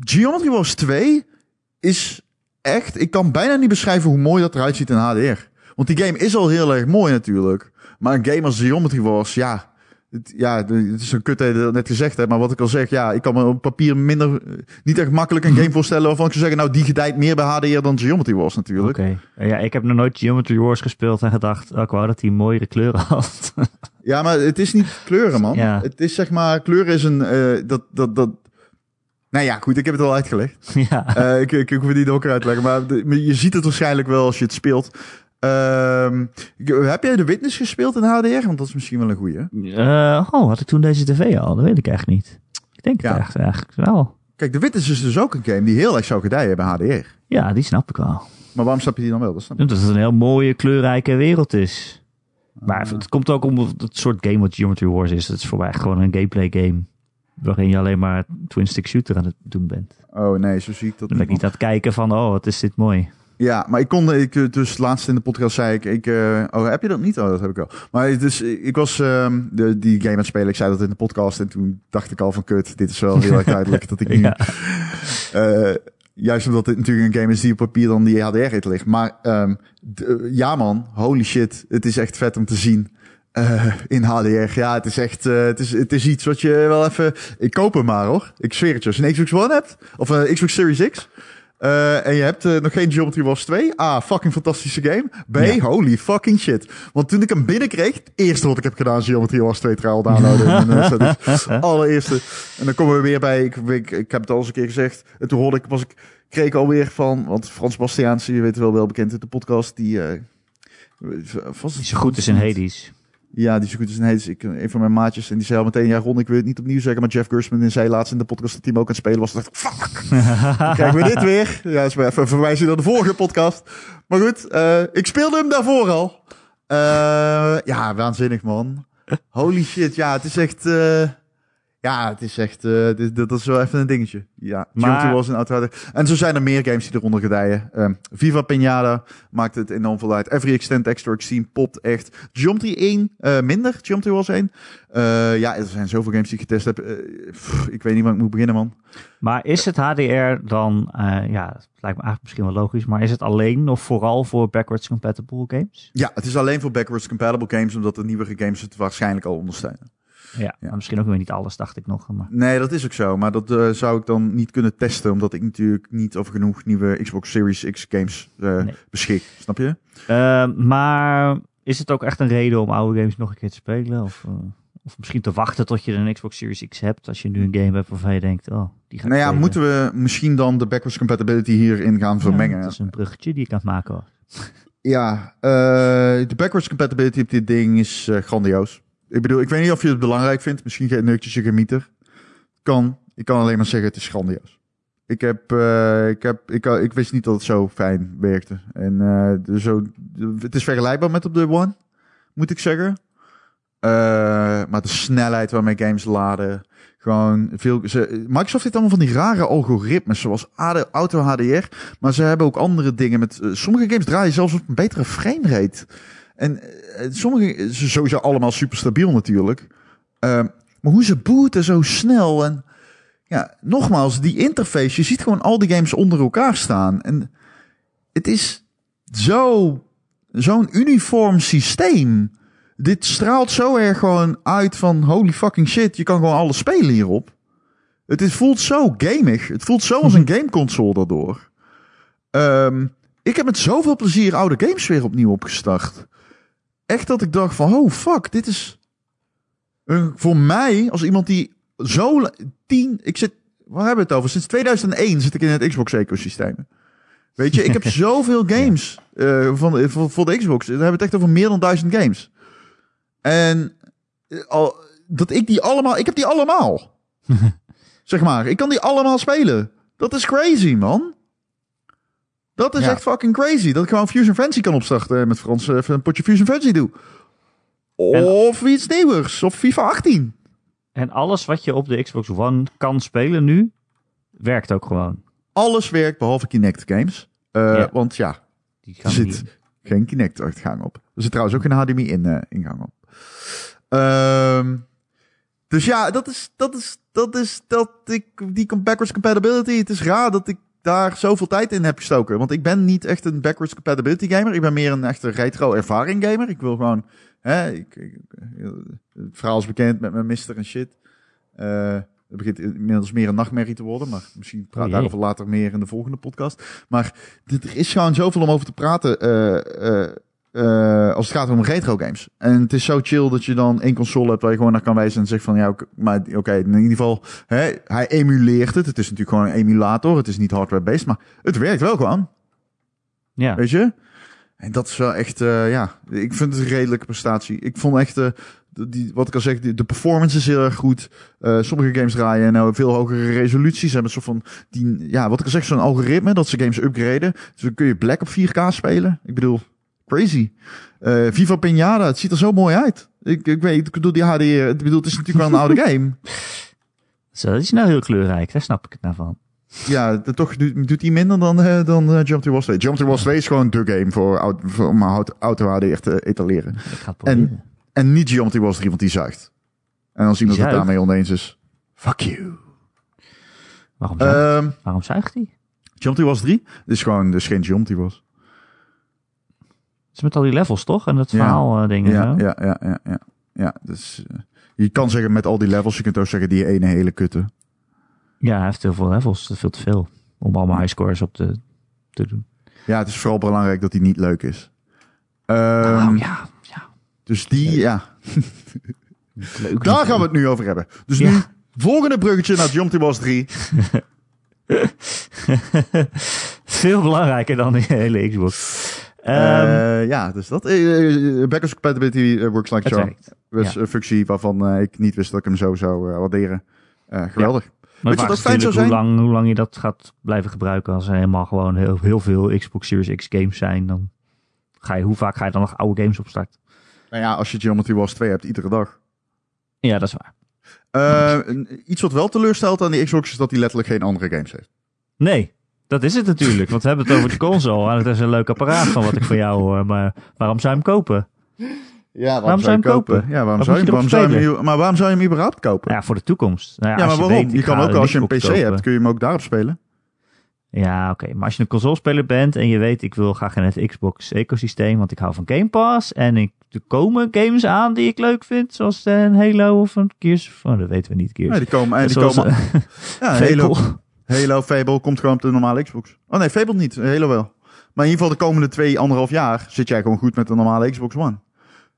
[SPEAKER 3] Geometry Wars 2 is echt, ik kan bijna niet beschrijven hoe mooi dat eruit ziet in HDR. Want die game is al heel erg mooi natuurlijk. Maar een game als Geometry Wars, ja, het, ja, het is een kut dat net gezegd hebt, maar wat ik al zeg, ja, ik kan me op papier minder, eh, niet echt makkelijk een game voorstellen waarvan ik zou zeggen, nou, die gedijt meer bij HDR dan Geometry Wars natuurlijk.
[SPEAKER 2] Oké. Ja, ik heb nog nooit Geometry Wars gespeeld en gedacht, oh, ik wou dat hij mooiere kleuren had.
[SPEAKER 3] Ja, maar het is niet kleuren, man.
[SPEAKER 2] Ja.
[SPEAKER 3] Het is zeg maar, kleuren is een, eh, dat, dat, dat, nou ja, goed, ik heb het al uitgelegd.
[SPEAKER 2] ja.
[SPEAKER 3] Eh, ik, ik, ik hoef het niet ook uit te leggen, maar de- maar je ziet het waarschijnlijk wel als je het speelt. Ehm, heb jij de Witness gespeeld in HDR? Want dat is misschien wel een goeie.
[SPEAKER 2] Eh, oh, had ik toen deze tv al? Dat weet ik echt niet. Ik denk
[SPEAKER 3] Ja.
[SPEAKER 2] het echt, eigenlijk wel.
[SPEAKER 3] Kijk, de Witness is dus ook een game die heel erg zou gedijen bij HDR.
[SPEAKER 2] Ja, die snap ik wel.
[SPEAKER 3] Maar waarom snap je die dan wel? Dat snap ik.
[SPEAKER 2] Omdat het een heel mooie, kleurrijke wereld is. Maar het komt ook om het soort game wat Geometry Wars is. Het is voor mij echt gewoon een gameplay game. Waarin je alleen maar twin stick shooter aan het doen bent.
[SPEAKER 3] Oh nee, zo zie ik dat
[SPEAKER 2] Dan ben ik niet aan het kijken van, oh, wat is dit mooi.
[SPEAKER 3] Ja, maar ik kon, ik, eh, dus laatst in de podcast zei ik, ik eh, oh, heb je dat niet? Oh, dat heb ik wel. Maar dus, ik was ehm, de, die game aan het spelen, ik zei dat in de podcast en toen dacht ik al van, kut, dit is wel heel erg duidelijk dat ik
[SPEAKER 2] Ja.
[SPEAKER 3] eh, juist omdat dit natuurlijk een game is die op papier dan die HDR heet ligt. Maar ehm, eh, ja man, holy shit, het is echt vet om te zien. Eh, in HDR. Ja, het is echt, eh, het, is, het is iets wat je wel even, ik koop hem maar hoor. Ik zweer het je, als je een Xbox One hebt, of een Xbox Series X, eh, en je hebt nog geen Geometry Wars 2. A, fucking fantastische game. B,
[SPEAKER 2] Ja.
[SPEAKER 3] holy fucking shit. Want toen ik hem binnenkreeg, het eerste wat ik heb gedaan is Geometry Wars 2 trial downloaden. en, allereerste. En dan komen we weer bij, ik, ik, ik heb het al eens een keer gezegd. En toen hoorde ik, was ik, kreeg ik alweer van, want Frans Bastiaans, je weet wel wel bekend in de podcast, die... was
[SPEAKER 2] Die zo goed is in Hades.
[SPEAKER 3] Ja, die zo goed is in Hades. Ik, een van mijn maatjes. En die zei al meteen, ja Ron, ik wil het niet opnieuw zeggen. Maar Jeff Gersman zei laatst in de podcast dat hij ook aan het spelen was. Dacht ik, fuck, dan krijgen we dit weer. Ja, dat is maar even een verwijzing naar de vorige podcast. Maar goed, eh, ik speelde hem daarvoor al. Eh, ja, waanzinnig man. Holy shit, ja, het is echt... eh, ja, het is echt... eh, dit, dat is wel even een dingetje. Ja,
[SPEAKER 2] Maar-
[SPEAKER 3] was een auto. En zo zijn er meer games die eronder gedijen. Ehm, Viva Pinata maakt het enorm veel uit. Every Extend Extra Extreme popt echt. Geometry 1 eh, minder. Geometry was 1. Eh, ja, er zijn zoveel games die ik getest heb. Eh, pff, ik weet niet waar ik moet beginnen, man.
[SPEAKER 2] Maar is het HDR dan, eh, ja, het lijkt me eigenlijk misschien wel logisch, maar is het alleen of vooral voor backwards compatible games?
[SPEAKER 3] Ja, het is alleen voor backwards compatible games, omdat de nieuwere games het waarschijnlijk al ondersteunen.
[SPEAKER 2] Ja, maar misschien ook weer niet alles, dacht ik nog. Maar...
[SPEAKER 3] Nee, dat is ook zo. Maar dat eh, zou ik dan niet kunnen testen, omdat ik natuurlijk niet over genoeg nieuwe Xbox Series X games eh,
[SPEAKER 2] Nee.
[SPEAKER 3] beschik. Snap je?
[SPEAKER 2] Eh, maar is het ook echt een reden om oude games nog een keer te spelen? Of, of misschien te wachten tot je een Xbox Series X hebt, als je nu een game hebt waarvan je denkt, oh, die ga ik
[SPEAKER 3] Nou ja,
[SPEAKER 2] spelen.
[SPEAKER 3] moeten we misschien dan de backwards compatibility hierin gaan vermengen?
[SPEAKER 2] Ja, dat is een bruggetje die ik aan het maken was.
[SPEAKER 3] Ja, de backwards compatibility op dit ding is grandioos. Ik bedoel, ik weet niet of je het belangrijk vindt. Misschien neukt je je gemieter. Kan. Ik kan alleen maar zeggen, het is grandioos. Ik heb, eh, ik heb, ik, ik wist niet dat het zo fijn werkte. En eh, de- zo, het is vergelijkbaar met op de One, moet ik zeggen. Eh, maar de snelheid waarmee games laden, gewoon veel. Ze, Microsoft heeft allemaal van die rare algoritmes, zoals auto HDR. Maar ze hebben ook andere dingen. Met eh, sommige games draaien zelfs op een betere framerate. En eh, sommige ze sowieso allemaal super stabiel natuurlijk. Eh, maar hoe ze booten zo snel en ja, nogmaals die interface. Je ziet gewoon al die games onder elkaar staan en het is zo zo'n uniform systeem. Dit straalt zo erg gewoon uit van holy fucking shit. Je kan gewoon alles spelen hierop. Het is, voelt zo gamig. Het voelt zo als een gameconsole daardoor. Ehm, ik heb met zoveel plezier oude games weer opnieuw opgestart. Echt dat ik dacht van, oh fuck, dit is een, voor mij als iemand die zo tien, ik zit, waar hebben we het over? Sinds 2001 zit ik in het Xbox ecosysteem. Weet je, ik heb zoveel games eh, van, voor, voor de Xbox. Dan hebben we het echt over meer dan duizend games. En eh, al, dat ik die allemaal, ik heb die allemaal. zeg maar, ik kan die allemaal spelen. Dat is crazy, man. Dat is
[SPEAKER 2] Ja.
[SPEAKER 3] echt fucking crazy. Dat ik gewoon Fusion Frenzy kan opstarten en met Frans eh, even een potje Fusion Frenzy doe. Of iets nieuwers. Of FIFA 18.
[SPEAKER 2] En alles wat je op de Xbox One kan spelen nu, werkt ook gewoon.
[SPEAKER 3] Alles werkt behalve Kinect games. Eh,
[SPEAKER 2] Ja.
[SPEAKER 3] Want ja,
[SPEAKER 2] Die
[SPEAKER 3] er zit
[SPEAKER 2] niet-
[SPEAKER 3] geen Kinect-uitgang op. Er zit trouwens ook een HDMI-ingang op. Ehm, dus ja, dat is, dat is, dat is, dat ik, die backwards compatibility, het is raar dat ik daar zoveel tijd in heb gestoken. Want ik ben niet echt een backwards compatibility gamer. Ik ben meer een echte retro ervaring gamer. Ik wil gewoon Hè, ik, ik- het verhaal is bekend met mijn mister en shit. Eh, het begint inmiddels meer een nachtmerrie te worden. Maar misschien praat
[SPEAKER 2] Oh
[SPEAKER 3] daarover later meer in de volgende podcast. Maar dit, er is gewoon zoveel om over te praten. eh, eh, als het gaat om retro games. En het is zo chill dat je dan één console hebt waar je gewoon naar kan wijzen en zegt van ja, oké, maar oké, in ieder geval, hè, hij emuleert het. Het is natuurlijk gewoon een emulator. Het is niet hardware-based, maar het werkt wel gewoon.
[SPEAKER 2] Ja.
[SPEAKER 3] Weet je? En dat is wel echt, eh, ja, ik vind het een redelijke prestatie. Ik vond echt, de- die, wat ik al zeg, de, de performance is heel erg goed. Eh, sommige games draaien nou veel hogere resoluties. Ze hebben soort van, die, ja, wat ik al zeg, zo'n algoritme dat ze games upgraden. Dus dan kun je Black op 4K spelen. Ik bedoel, crazy. Eh, Viva Pinata, het ziet er zo mooi uit. Ik, ik weet, ik bedoel, die HD, ik bedoel, het is natuurlijk wel een oude game.
[SPEAKER 2] Zo, dat is nou heel kleurrijk, daar snap ik het nou van.
[SPEAKER 3] Ja, dat toch doet, doet hij minder dan, eh, dan eh, Jump to Wars 2. Jump to Wars 2 is gewoon de game voor, auto, voor om auto, HDR te etaleren.
[SPEAKER 2] Het proberen.
[SPEAKER 3] En niet Jump to Wars 3, want die zuigt. En als iemand het
[SPEAKER 2] Zuigt?
[SPEAKER 3] daarmee oneens is, fuck you.
[SPEAKER 2] Waarom, zuigt,
[SPEAKER 3] Ehm
[SPEAKER 2] waarom zuigt hij?
[SPEAKER 3] Jump to Wars 3 dit is gewoon dus geen Jump to Wars.
[SPEAKER 2] Het is met al die levels, toch? En dat verhaal eh, dingen.
[SPEAKER 3] Ja, ja, ja, ja, ja. Ja, dus eh, je kan zeggen met al die levels, je kunt ook zeggen die ene hele kutte.
[SPEAKER 2] ja, hij heeft heel veel levels. Dat is veel te veel. Om allemaal high scores op te, te doen.
[SPEAKER 3] Ja, het is vooral belangrijk dat die niet leuk is. Ehm,
[SPEAKER 2] oh ja, ja.
[SPEAKER 3] Dus die, ja,
[SPEAKER 2] Leuk.
[SPEAKER 3] daar gaan we het nu over hebben. Dus
[SPEAKER 2] Ja.
[SPEAKER 3] nu, volgende bruggetje naar Jump Wars 3.
[SPEAKER 2] Veel belangrijker dan die hele Xbox. Ehm,
[SPEAKER 3] Eh, ja, dus dat. eh, eh, backwards compatibility works like charm.
[SPEAKER 2] Ja.
[SPEAKER 3] een functie waarvan ik niet wist dat ik hem zo zou waarderen. Geweldig.
[SPEAKER 2] Maar
[SPEAKER 3] Weet je fijn zou
[SPEAKER 2] natuurlijk hoe lang, hoe lang je dat gaat blijven gebruiken. Als er helemaal gewoon heel, heel veel Xbox Series X games zijn, dan ga je, hoe vaak ga je dan nog oude games opstarten?
[SPEAKER 3] Nou ja, als je Geometry Wars 2 hebt, iedere dag.
[SPEAKER 2] Ja, dat is waar.
[SPEAKER 3] Een- iets wat wel teleurstelt aan die Xbox is dat hij letterlijk geen andere games heeft.
[SPEAKER 2] Nee, dat is het natuurlijk. Want we hebben het over de console. En het is een leuk apparaat van wat ik van jou hoor. Maar waarom zou je hem kopen?
[SPEAKER 3] Ja,
[SPEAKER 2] Waarom zou je hem kopen?
[SPEAKER 3] Ja, waarom zou je,
[SPEAKER 2] je
[SPEAKER 3] waarom zou je hem, maar waarom zou je hem überhaupt kopen?
[SPEAKER 2] Ja, voor de toekomst. Nou
[SPEAKER 3] Ja, maar waarom?
[SPEAKER 2] weet,
[SPEAKER 3] je kan ook als je een PC hebt, kun je hem ook daarop spelen.
[SPEAKER 2] Ja, oké. Maar als je een consolespeler bent en je weet, ik wil graag in het Xbox ecosysteem, want ik hou van Game Pass. En ik, er komen games aan die ik leuk vind, zoals een Halo of een Gears. of- Oh, dat weten we niet, Gears.
[SPEAKER 3] Ja, die komen, en die
[SPEAKER 2] Zoals,
[SPEAKER 3] komen
[SPEAKER 2] eh,
[SPEAKER 3] ja. Halo, Halo, Fable komt gewoon op de normale Xbox. Oh nee, Fable niet. Halo wel. Maar in ieder geval de komende twee, anderhalf jaar zit jij gewoon goed met de normale Xbox One.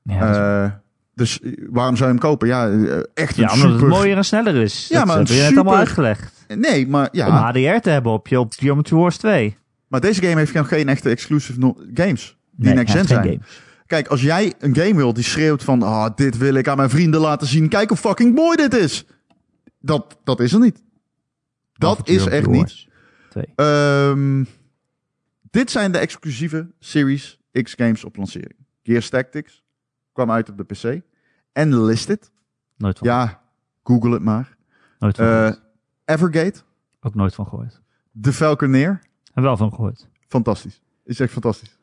[SPEAKER 2] Ja,
[SPEAKER 3] Eh, dus eh, waarom zou je hem kopen? Ja, eh, echt een
[SPEAKER 2] ja, omdat
[SPEAKER 3] super...
[SPEAKER 2] het mooier en sneller is.
[SPEAKER 3] Ja,
[SPEAKER 2] dat
[SPEAKER 3] maar
[SPEAKER 2] heb je net allemaal
[SPEAKER 3] super-
[SPEAKER 2] uitgelegd.
[SPEAKER 3] Nee, maar ja.
[SPEAKER 2] Om HDR te hebben op je op Geometry Wars 2.
[SPEAKER 3] Maar deze game heeft nog geen echte exclusive no- games. Die
[SPEAKER 2] Nee,
[SPEAKER 3] next
[SPEAKER 2] hij
[SPEAKER 3] gen
[SPEAKER 2] heeft
[SPEAKER 3] zijn.
[SPEAKER 2] games.
[SPEAKER 3] Kijk, als jij een game wil die schreeuwt van... Ah, dit wil ik aan mijn vrienden laten zien. Kijk hoe fucking mooi dit is. Dat, dat is er niet. Dat is echt niet.
[SPEAKER 2] Wars 2.
[SPEAKER 3] Ehm, dit zijn de exclusieve Series X games op lancering. Gears Tactics kwam uit op de PC. En Listed.
[SPEAKER 2] Nooit van,
[SPEAKER 3] Ja, google het maar.
[SPEAKER 2] nooit van
[SPEAKER 3] Eh. Evergate.
[SPEAKER 2] Ook nooit van gehoord.
[SPEAKER 3] The Falconeer.
[SPEAKER 2] En wel van gehoord.
[SPEAKER 3] Fantastisch. Is echt fantastisch.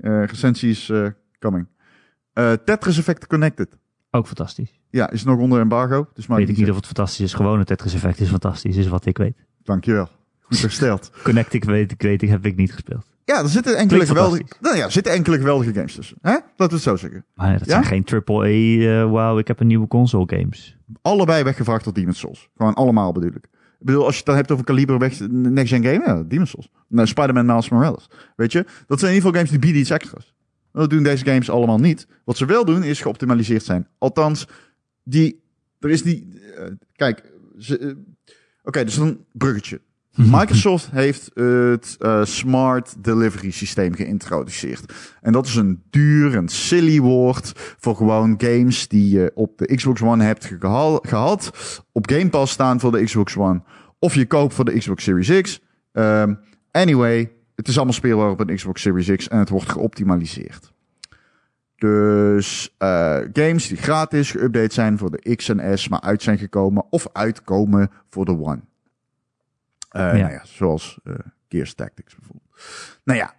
[SPEAKER 3] Eh recensie is eh, coming. Eh, Tetris Effect Connected.
[SPEAKER 2] Ook fantastisch.
[SPEAKER 3] Ja, is nog onder embargo. Dus maar
[SPEAKER 2] weet ik niet of het fantastisch is. Gewoon het Tetris effect is fantastisch, is wat ik weet.
[SPEAKER 3] Dankjewel. Goed hersteld.
[SPEAKER 2] Connect, ik weet, ik weet, ik heb ik niet gespeeld.
[SPEAKER 3] Ja, er zitten enkele geweldige, nou ja, er zitten enkele geweldige games tussen. Hè? Laten we het zo zeggen.
[SPEAKER 2] Maar dat
[SPEAKER 3] Ja?
[SPEAKER 2] zijn geen triple A, wauw, ik heb een nieuwe console games.
[SPEAKER 3] Allebei weggevraagd tot Demon's Souls. Gewoon allemaal bedoel ik. Ik bedoel, als je het dan hebt over kaliber weg, next gen game, ja, Demon's Souls. Nou, Spider-Man Miles Morales. Weet je, dat zijn in ieder geval games die bieden iets extra's. Dat doen deze games allemaal niet. Wat ze wel doen, is geoptimaliseerd zijn. Althans, die, er is die, eh, kijk, ze, eh, oké, dus een bruggetje. Microsoft heeft het eh, Smart Delivery systeem geïntroduceerd. En dat is een duur en silly woord voor gewoon games die je op de Xbox One hebt geha- gehad. Op Game Pass staan voor de Xbox One. Of je koopt voor de Xbox Series X. Ehm, anyway, het is allemaal speelbaar op een Xbox Series X en het wordt geoptimaliseerd. Dus eh, games die gratis geüpdate zijn voor de X en S, maar uit zijn gekomen of uitkomen voor de One. Eh,
[SPEAKER 2] Ja.
[SPEAKER 3] Nou ja, zoals eh Gears Tactics bijvoorbeeld. Nou ja,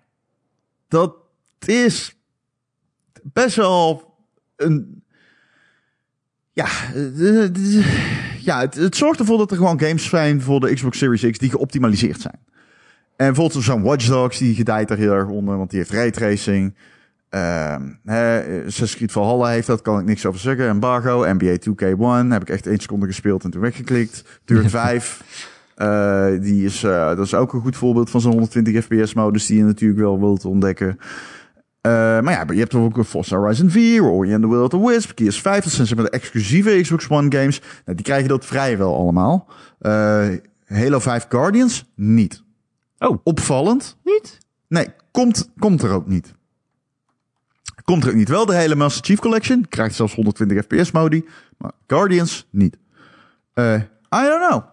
[SPEAKER 3] dat is best wel een. Ja, ja het, het zorgt ervoor dat er gewoon games zijn voor de Xbox Series X die geoptimaliseerd zijn. En bijvoorbeeld zo'n Watch Dogs, die gedijt er heel erg onder, want die heeft raytracing. Uh, Assassin's Creed Valhalla heeft dat, kan ik niks over zeggen. Embargo, NBA 2K1, heb ik echt één seconde gespeeld en toen weggeklikt. Dirt 5, uh, die is, uh, dat is ook een goed voorbeeld van zo'n 120 fps modus die je natuurlijk wel wilt ontdekken. Uh, maar ja, je hebt ook Forza Horizon 4, Ori and the Will of the Wisp, Gears 5. Dat zijn zeg maar de exclusieve Xbox One games. Nou, die krijgen dat vrijwel allemaal. Halo 5 Guardians, niet.
[SPEAKER 2] Oh.
[SPEAKER 3] Opvallend.
[SPEAKER 2] Niet?
[SPEAKER 3] Nee, komt, komt er ook niet. Komt er ook niet. Wel de hele Master Chief Collection. Krijgt zelfs 120 fps modi. Maar Guardians niet. Uh, I don't know.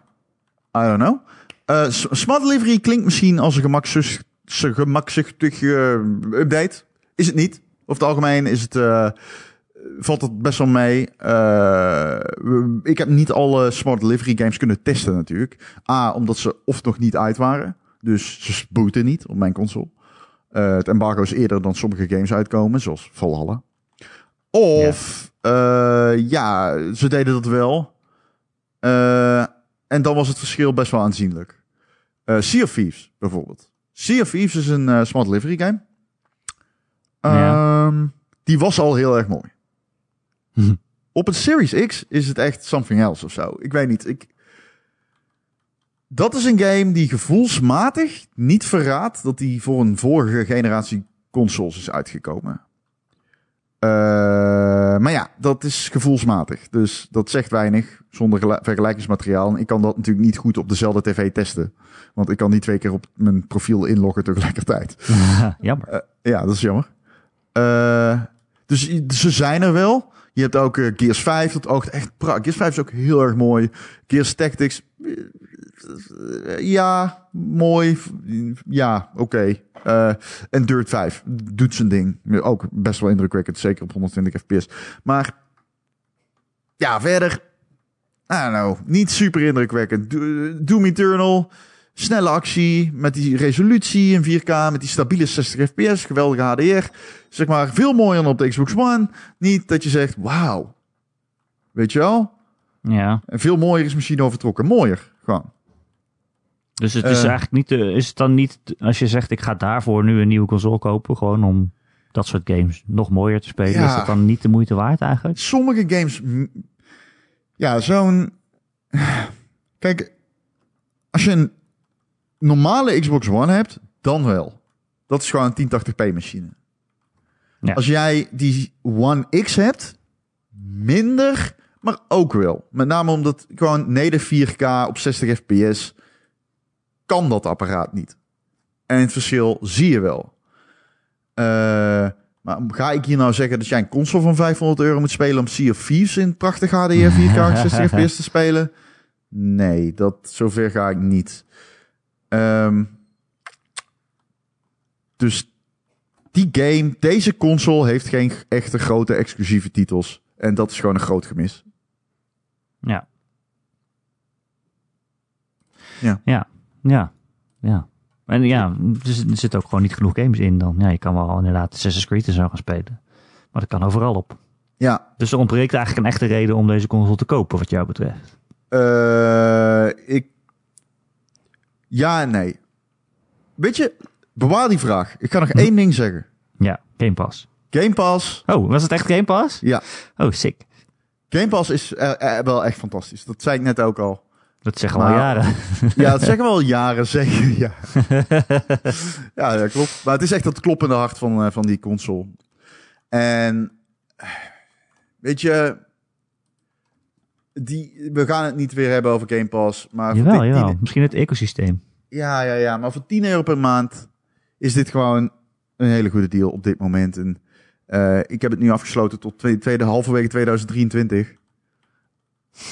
[SPEAKER 3] I don't know. Uh, Smart Delivery klinkt misschien als een gemakzuchtig, gemakzuchtig uh, update. Is het niet. Over het algemeen is het, uh, valt het best wel mee. Ik heb niet alle Smart Delivery games kunnen testen natuurlijk. A, omdat ze of nog niet uit waren. Dus ze booten niet op mijn console. Uh, het embargo is eerder dan sommige games uitkomen, zoals Valhalla. Of, ja, uh, ja ze deden dat wel. Uh, en dan was het verschil best wel aanzienlijk. sea of Thieves, bijvoorbeeld. Sea of Thieves is een smart delivery game.
[SPEAKER 2] Ja.
[SPEAKER 3] Um, die was al heel erg mooi. Op een Series X is het echt something else of zo. Ik weet niet. Ik, dat is een game die gevoelsmatig niet verraadt dat die voor een vorige generatie consoles is uitgekomen. Uh, maar ja, dat is gevoelsmatig. Dus dat zegt weinig zonder vergelijkingsmateriaal. En ik kan dat natuurlijk niet goed op dezelfde tv testen. Want ik kan niet twee keer op mijn profiel inloggen tegelijkertijd.
[SPEAKER 2] jammer.
[SPEAKER 3] Uh, ja, dat is jammer. Uh, dus ze zijn er wel. Je hebt ook Gears 5, dat oogt echt prachtig. Gears 5 is ook heel erg mooi. Gears Tactics, ja, mooi. Ja, oké. Uh, en Dirt 5 doet zijn ding. Ook best wel indrukwekkend, zeker op 120 fps. Maar ja, verder, I niet super indrukwekkend. Doom Eternal, snelle actie met die resolutie in 4K, met die stabiele 60 fps, geweldige HDR. Zeg maar, veel mooier dan op de Xbox One. Niet dat je zegt, wauw. Weet je wel?
[SPEAKER 2] Ja.
[SPEAKER 3] En veel mooier is misschien overtrokken. Mooier, gewoon.
[SPEAKER 2] Dus het is uh, eigenlijk niet, uh, is het dan niet, als je zegt ik ga daarvoor nu een nieuwe console kopen, gewoon om dat soort games nog mooier te spelen,
[SPEAKER 3] Ja.
[SPEAKER 2] is dat dan niet de moeite waard eigenlijk?
[SPEAKER 3] Sommige games, ja, zo'n. Kijk, als je een normale Xbox One hebt, dan wel. Dat is gewoon een 1080p machine.
[SPEAKER 2] Ja.
[SPEAKER 3] Als jij die One X hebt, minder, maar ook wel. Met name omdat gewoon native 4K op 60 fps kan dat apparaat niet. En het verschil zie je wel. Uh, maar ga ik hier nou zeggen dat jij een console van 500 euro moet spelen om Sea of Thieves in prachtig HDR 4K 60 fps te spelen? Nee, dat zover ga ik niet. Um, dus die game, deze console heeft geen echte grote exclusieve titels. En dat is gewoon een groot gemis.
[SPEAKER 2] Ja.
[SPEAKER 3] Ja.
[SPEAKER 2] Ja. Ja. Ja. En ja, dus er zitten ook gewoon niet genoeg games in dan. Ja, je kan wel inderdaad Assassin's Creed en zo gaan spelen. Maar dat kan overal op.
[SPEAKER 3] Ja.
[SPEAKER 2] Dus er ontbreekt eigenlijk een echte reden om deze console te kopen, wat jou betreft.
[SPEAKER 3] Uh, ik... Ja en nee. Weet je, bewaar die vraag. Ik ga nog hm. één ding zeggen.
[SPEAKER 2] Ja, Game Pass.
[SPEAKER 3] Game Pass.
[SPEAKER 2] Oh, was het echt Game Pass?
[SPEAKER 3] Ja.
[SPEAKER 2] Oh, sick.
[SPEAKER 3] Game Pass is uh, uh, wel echt fantastisch. Dat zei ik net ook al.
[SPEAKER 2] Dat zeggen we al jaren.
[SPEAKER 3] Ja, dat zeggen we al jaren, zeker. Ja. ja, dat klopt. Maar het is echt het kloppende hart van, uh, van die console. En weet je, die, we gaan het niet weer hebben over Game Pass. Maar
[SPEAKER 2] jawel,
[SPEAKER 3] dit,
[SPEAKER 2] jawel. Misschien het ecosysteem.
[SPEAKER 3] Ja, ja, ja. Maar voor 10 euro per maand is dit gewoon een hele goede deal op dit moment. En uh, ik heb het nu afgesloten tot tweede, tweede halverwege 2023.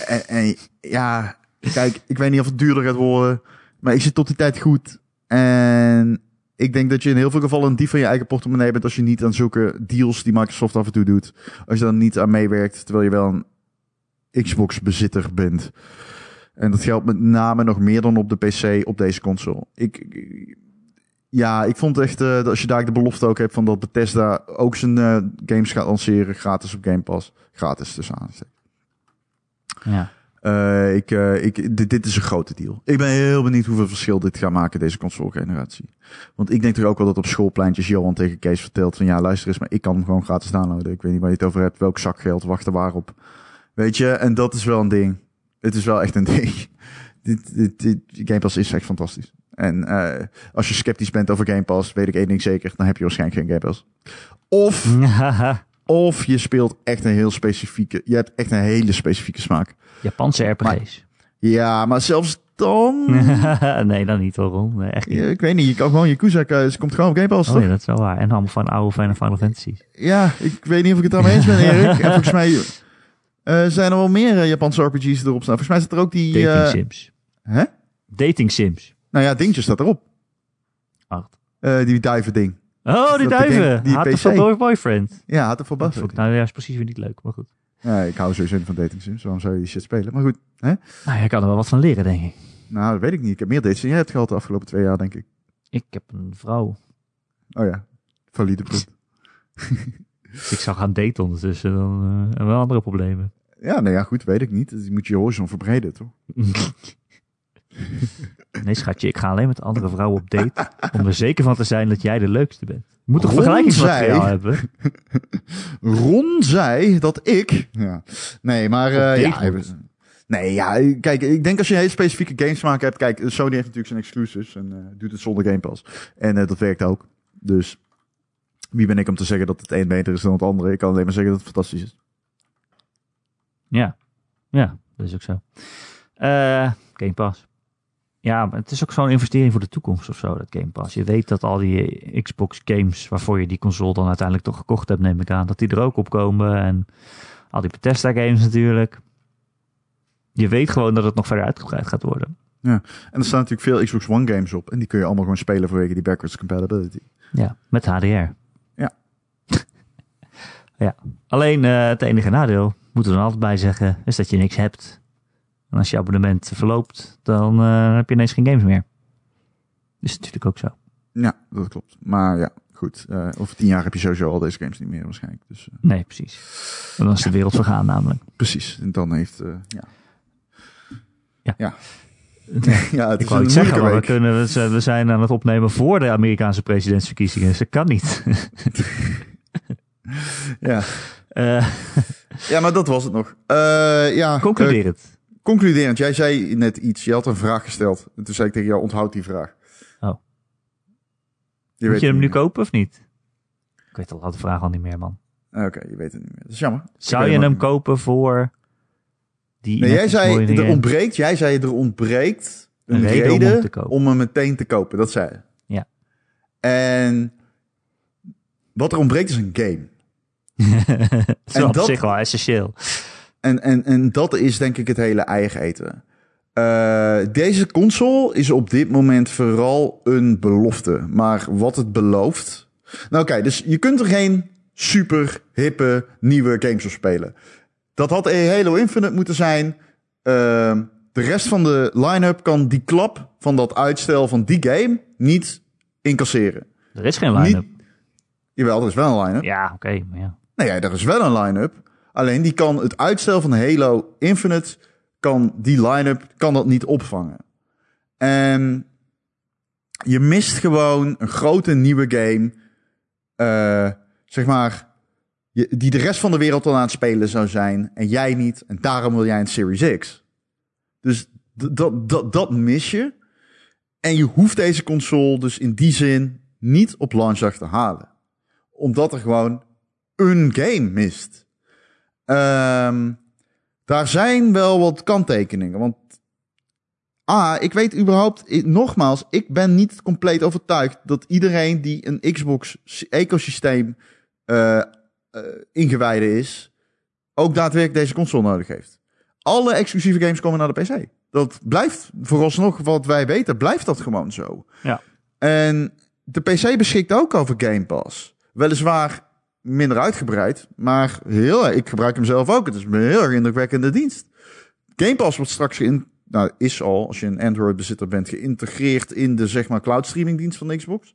[SPEAKER 3] En, en ja, kijk, ik weet niet of het duurder gaat worden. Maar ik zit tot die tijd goed. En ik denk dat je in heel veel gevallen een dief van je eigen portemonnee bent als je niet aan zulke deals die Microsoft af en toe doet. Als je dan niet aan meewerkt, terwijl je wel een Xbox bezitter bent. En dat geldt met name nog meer dan op de PC op deze console. Ik ja, ik vond echt uh, dat als je daar de belofte ook hebt van dat Bethesda ook zijn uh, games gaat lanceren gratis op Game Pass. Gratis tussen aanstek.
[SPEAKER 2] Ja.
[SPEAKER 3] Uh, ik, uh, ik, dit, dit, is een grote deal. Ik ben heel benieuwd hoeveel verschil dit gaat maken, deze console-generatie. Want ik denk toch ook wel dat op schoolpleintjes Johan tegen Kees vertelt van ja, luister eens, maar ik kan hem gewoon gratis downloaden. Ik weet niet waar je het over hebt, welk zakgeld, wachten waarop. Weet je, en dat is wel een ding. Het is wel echt een ding. dit, dit, dit, Game Pass is echt fantastisch. En uh, als je sceptisch bent over Game Pass, weet ik één ding zeker, dan heb je waarschijnlijk geen Game Pass. Of, of je speelt echt een heel specifieke, je hebt echt een hele specifieke smaak.
[SPEAKER 2] Japanse RPG's.
[SPEAKER 3] ja, maar zelfs dan...
[SPEAKER 2] nee, dan niet hoor. Nee, echt niet.
[SPEAKER 3] Ja, ik weet niet, je kan gewoon Yakuza, ze komt gewoon op Game Pass.
[SPEAKER 2] Oh ja, dat is wel waar. En allemaal van oude Final Fantasy.
[SPEAKER 3] Ja, ik weet niet of ik het daarmee eens ben, Erik. en volgens mij uh, zijn er wel meer uh, Japanse RPG's erop staan. Volgens mij zit er ook die...
[SPEAKER 2] Dating Sims.
[SPEAKER 3] Hè?
[SPEAKER 2] Dating Sims.
[SPEAKER 3] Nou ja, Dingetje staat erop.
[SPEAKER 2] Wacht.
[SPEAKER 3] die duiven ding.
[SPEAKER 2] Oh, die duiven. Die Had voor boyfriend.
[SPEAKER 3] Ja, had voor boyfriend.
[SPEAKER 2] Nou ja, is precies weer niet leuk, maar goed.
[SPEAKER 3] Ja, ik hou sowieso niet van dating sims. Waarom zou je die shit spelen? Maar goed. Hè?
[SPEAKER 2] Nou, jij kan er wel wat van leren, denk ik.
[SPEAKER 3] Nou, dat weet ik niet. Ik heb meer dates dan jij hebt gehad de afgelopen twee jaar, denk ik.
[SPEAKER 2] Ik heb een vrouw.
[SPEAKER 3] Oh ja, valide punt.
[SPEAKER 2] ik zou gaan daten ondertussen, dan uh, wel andere problemen.
[SPEAKER 3] Ja, nou ja, goed, weet ik niet. Je moet je horizon verbreden, toch?
[SPEAKER 2] nee, schatje, ik ga alleen met andere vrouwen op date. om er zeker van te zijn dat jij de leukste bent. Je moet toch vergelijkingsmateriaal hebben?
[SPEAKER 3] Ron zei dat ik... Ja. Nee, maar... Uh, ja, nee, ja, kijk, ik denk als je een hele specifieke gamesmaak hebt... Kijk, Sony heeft natuurlijk zijn exclusives en uh, doet het zonder Game Pass. En uh, dat werkt ook. Dus wie ben ik om te zeggen dat het een beter is dan het andere? Ik kan alleen maar zeggen dat het fantastisch is.
[SPEAKER 2] Ja, ja, dat is ook zo. Game Pass. Ja, maar het is ook zo'n investering voor de toekomst of zo, dat Game Pass. Je weet dat al die Xbox games waarvoor je die console dan uiteindelijk toch gekocht hebt, neem ik aan, dat die er ook op komen. En al die Bethesda games natuurlijk. Je weet gewoon dat het nog verder uitgebreid gaat worden.
[SPEAKER 3] Ja, en er staan natuurlijk veel Xbox One games op. En die kun je allemaal gewoon spelen vanwege die backwards compatibility.
[SPEAKER 2] Ja, met HDR.
[SPEAKER 3] Ja.
[SPEAKER 2] ja. Alleen uh, het enige nadeel, moeten we er altijd bij zeggen, is dat je niks hebt en als je abonnement verloopt, dan uh, heb je ineens geen games meer. Dat is natuurlijk ook zo.
[SPEAKER 3] Ja, dat klopt. Maar ja, goed. Uh, over tien jaar heb je sowieso al deze games niet meer waarschijnlijk. Dus, uh,
[SPEAKER 2] nee, precies. En dan is de wereld vergaan namelijk.
[SPEAKER 3] Precies. En dan heeft, ja.
[SPEAKER 2] Ja.
[SPEAKER 3] Ja.
[SPEAKER 2] ja, het ik wou zeggen, maar we, kunnen, we zijn aan het opnemen voor de Amerikaanse presidentsverkiezingen. Dus dat kan niet.
[SPEAKER 3] ja. ja, maar dat was het nog. ja,
[SPEAKER 2] Concludeer het
[SPEAKER 3] concluderend, jij zei net iets. Je had een vraag gesteld. En toen zei ik tegen jou, onthoud die vraag.
[SPEAKER 2] Oh. Je Moet je hem nu kopen of niet? Ik weet al de vraag al niet meer, man.
[SPEAKER 3] Oké, je weet het niet meer. Dat is jammer.
[SPEAKER 2] Zou je hem kopen voor die...
[SPEAKER 3] Nee, jij zei, er ontbreekt, jij zei, er ontbreekt een, reden, om, om, hem meteen te kopen. Dat zei je.
[SPEAKER 2] Ja.
[SPEAKER 3] En wat er ontbreekt is een game.
[SPEAKER 2] dat is op zich wel essentieel.
[SPEAKER 3] En, en, en dat is denk ik het hele eigen eten. Uh, deze console is op dit moment vooral een belofte. Maar wat het belooft. Nou, oké, dus je kunt er geen super hippe nieuwe games op spelen. Dat had Halo Infinite moeten zijn. Uh, de rest van de line-up kan die klap van dat uitstel van die game niet incasseren.
[SPEAKER 2] Er is geen line-up.
[SPEAKER 3] Jawel, er is wel een line-up.
[SPEAKER 2] Ja, oké, maar ja.
[SPEAKER 3] Nee, ja, er is wel een line-up. Alleen die kan het uitstel van Halo Infinite, kan die line-up kan dat niet opvangen. En je mist gewoon een grote nieuwe game, uh, zeg maar, die de rest van de wereld al aan het spelen zou zijn en jij niet. En daarom wil jij een Series X. Dus dat, dat, dat mis je. En je hoeft deze console dus in die zin niet op launchdag te halen. Omdat er gewoon een game mist. Um, daar zijn wel wat kanttekeningen. Want A, ik weet überhaupt, nogmaals, ik ben niet compleet overtuigd dat iedereen die een Xbox-ecosysteem uh, uh, ingewijde is, ook daadwerkelijk deze console nodig heeft. Alle exclusieve games komen naar de PC. Dat blijft, vooralsnog wat wij weten, blijft dat gewoon zo.
[SPEAKER 2] Ja.
[SPEAKER 3] En de PC beschikt ook over Game Pass. Weliswaar minder uitgebreid. Maar heel, ik gebruik hem zelf ook. Het is een heel erg indrukwekkende dienst. Game Pass wordt straks in, nou, is al, als je een Android-bezitter bent, geïntegreerd in de zeg maar cloud streaming dienst van Xbox.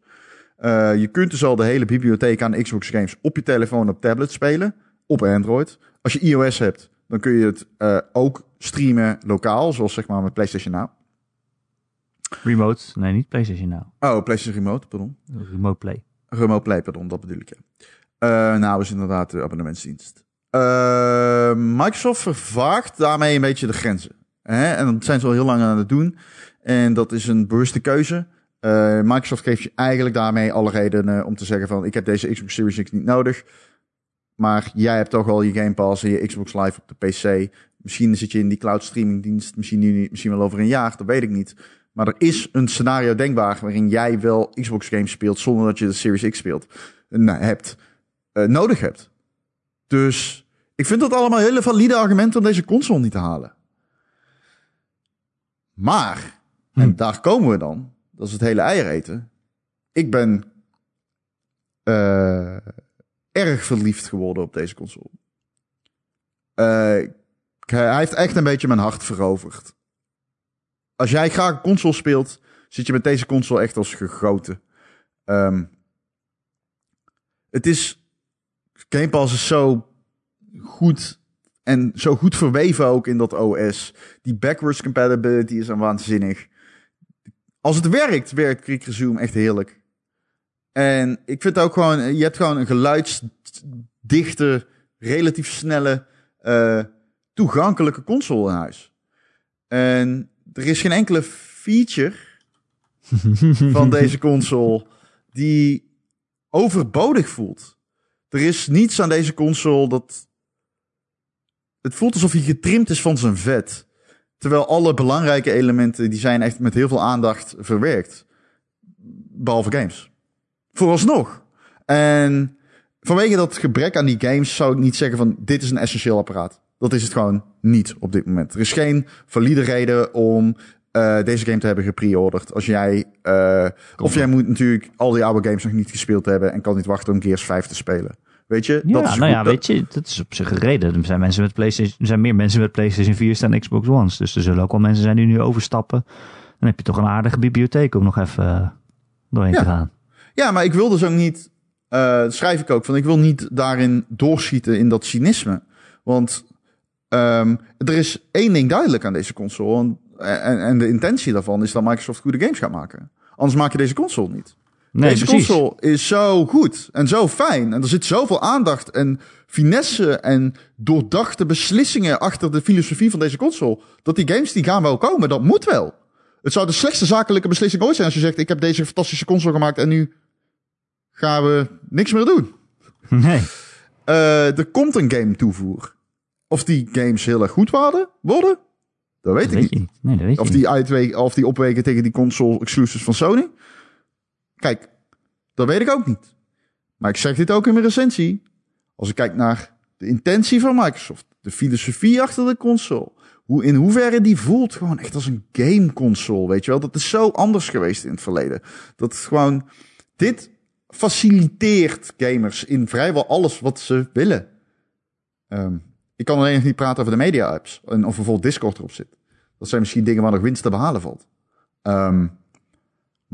[SPEAKER 3] Uh, je kunt dus al de hele bibliotheek aan Xbox games op je telefoon op tablet spelen. Op Android. Als je iOS hebt, dan kun je het uh, ook streamen lokaal, zoals zeg maar met PlayStation Now.
[SPEAKER 2] Remote, nee, niet PlayStation Now.
[SPEAKER 3] Oh, PlayStation Remote, pardon.
[SPEAKER 2] Remote Play.
[SPEAKER 3] Remote Play, pardon, dat bedoel ik. Ja. Uh, nou, is inderdaad de abonnementsdienst. Uh, Microsoft vervaagt daarmee een beetje de grenzen. Hè? En dat zijn ze al heel lang aan het doen. En dat is een bewuste keuze. Uh, Microsoft geeft je eigenlijk daarmee alle redenen om te zeggen van... ik heb deze Xbox Series X niet nodig. Maar jij hebt toch al je Game Pass en je Xbox Live op de PC. Misschien zit je in die cloud streaming dienst. Misschien, nu, misschien wel over een jaar, dat weet ik niet. Maar er is een scenario denkbaar waarin jij wel Xbox games speelt... zonder dat je de Series X speelt. Nou, hebt, uh, nodig hebt. Dus ik vind dat allemaal hele valide argumenten om deze console niet te halen. Maar, hm. en daar komen we dan, dat is het hele eier eten. Ik ben uh, erg verliefd geworden op deze console. Uh, hij heeft echt een beetje mijn hart veroverd. Als jij graag een console speelt, zit je met deze console echt als gegoten. Um, het is. Game Pass is zo goed en zo goed verweven ook in dat OS. Die backwards compatibility is dan waanzinnig. Als het werkt, werkt Quick Resume echt heerlijk. En ik vind ook gewoon, je hebt gewoon een geluidsdichte, relatief snelle, uh, toegankelijke console in huis. En er is geen enkele feature van deze console die overbodig voelt. Er is niets aan deze console dat het voelt alsof hij getrimd is van zijn vet. Terwijl alle belangrijke elementen, die zijn echt met heel veel aandacht verwerkt. Behalve games. Vooralsnog. En vanwege dat gebrek aan die games zou ik niet zeggen van dit is een essentieel apparaat. Dat is het gewoon niet op dit moment. Er is geen valide reden om uh, deze game te hebben gepreorderd. Als jij, uh, of jij moet natuurlijk al die oude games nog niet gespeeld hebben en kan niet wachten om Gears 5 te spelen. Weet je?
[SPEAKER 2] Ja,
[SPEAKER 3] dat is
[SPEAKER 2] nou ja, weet je, dat is op zich een reden. Er zijn, mensen met PlayStation, er zijn meer mensen met PlayStation 4 dan Xbox One's. Dus er zullen ook wel mensen zijn die nu overstappen. Dan heb je toch een aardige bibliotheek om nog even uh, doorheen
[SPEAKER 3] ja.
[SPEAKER 2] te gaan.
[SPEAKER 3] Ja, maar ik wil dus ook niet, uh, schrijf ik ook van, ik wil niet daarin doorschieten in dat cynisme. Want um, er is één ding duidelijk aan deze console. En, en, en de intentie daarvan is dat Microsoft goede games gaat maken. Anders maak je deze console niet.
[SPEAKER 2] Nee,
[SPEAKER 3] Deze
[SPEAKER 2] precies.
[SPEAKER 3] console is zo goed en zo fijn. En er zit zoveel aandacht en finesse en doordachte beslissingen achter de filosofie van deze console. Dat die games die gaan wel komen, dat moet wel. Het zou de slechtste zakelijke beslissing ooit zijn als je zegt: Ik heb deze fantastische console gemaakt en nu gaan we niks meer doen.
[SPEAKER 2] Nee.
[SPEAKER 3] Uh, er komt een game toevoer. Of die games heel erg goed worden, worden dat weet
[SPEAKER 2] Dat
[SPEAKER 3] ik
[SPEAKER 2] weet
[SPEAKER 3] niet.
[SPEAKER 2] niet. Nee, dat weet
[SPEAKER 3] Of
[SPEAKER 2] niet.
[SPEAKER 3] die, uitweken, of die opweken tegen die console exclusives van Sony. Kijk, dat weet ik ook niet. Maar ik zeg dit ook in mijn recensie. Als ik kijk naar de intentie van Microsoft, de filosofie achter de console, hoe, in hoeverre die voelt gewoon echt als een game console, weet je wel. Dat is zo anders geweest in het verleden. Dat het gewoon, dit faciliteert gamers in vrijwel alles wat ze willen. Um, ik kan alleen nog niet praten over de media apps en of bijvoorbeeld Discord erop zit. Dat zijn misschien dingen waar nog winst te behalen valt. Um,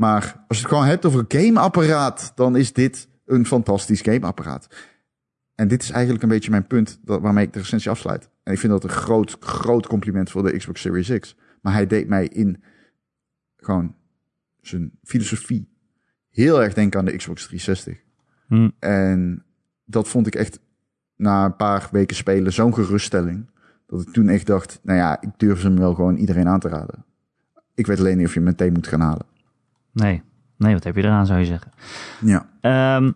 [SPEAKER 3] maar als je het gewoon hebt over een gameapparaat, dan is dit een fantastisch gameapparaat. En dit is eigenlijk een beetje mijn punt dat, waarmee ik de recensie afsluit. En ik vind dat een groot, groot compliment voor de Xbox Series X. Maar hij deed mij in gewoon zijn filosofie heel erg denken aan de Xbox 360.
[SPEAKER 2] Hm.
[SPEAKER 3] En dat vond ik echt na een paar weken spelen zo'n geruststelling. Dat ik toen echt dacht, nou ja, ik durf ze hem wel gewoon iedereen aan te raden. Ik weet alleen niet of je hem meteen moet gaan halen.
[SPEAKER 2] Nee. Nee, wat heb je eraan, zou je zeggen.
[SPEAKER 3] Ja.
[SPEAKER 2] Ehm,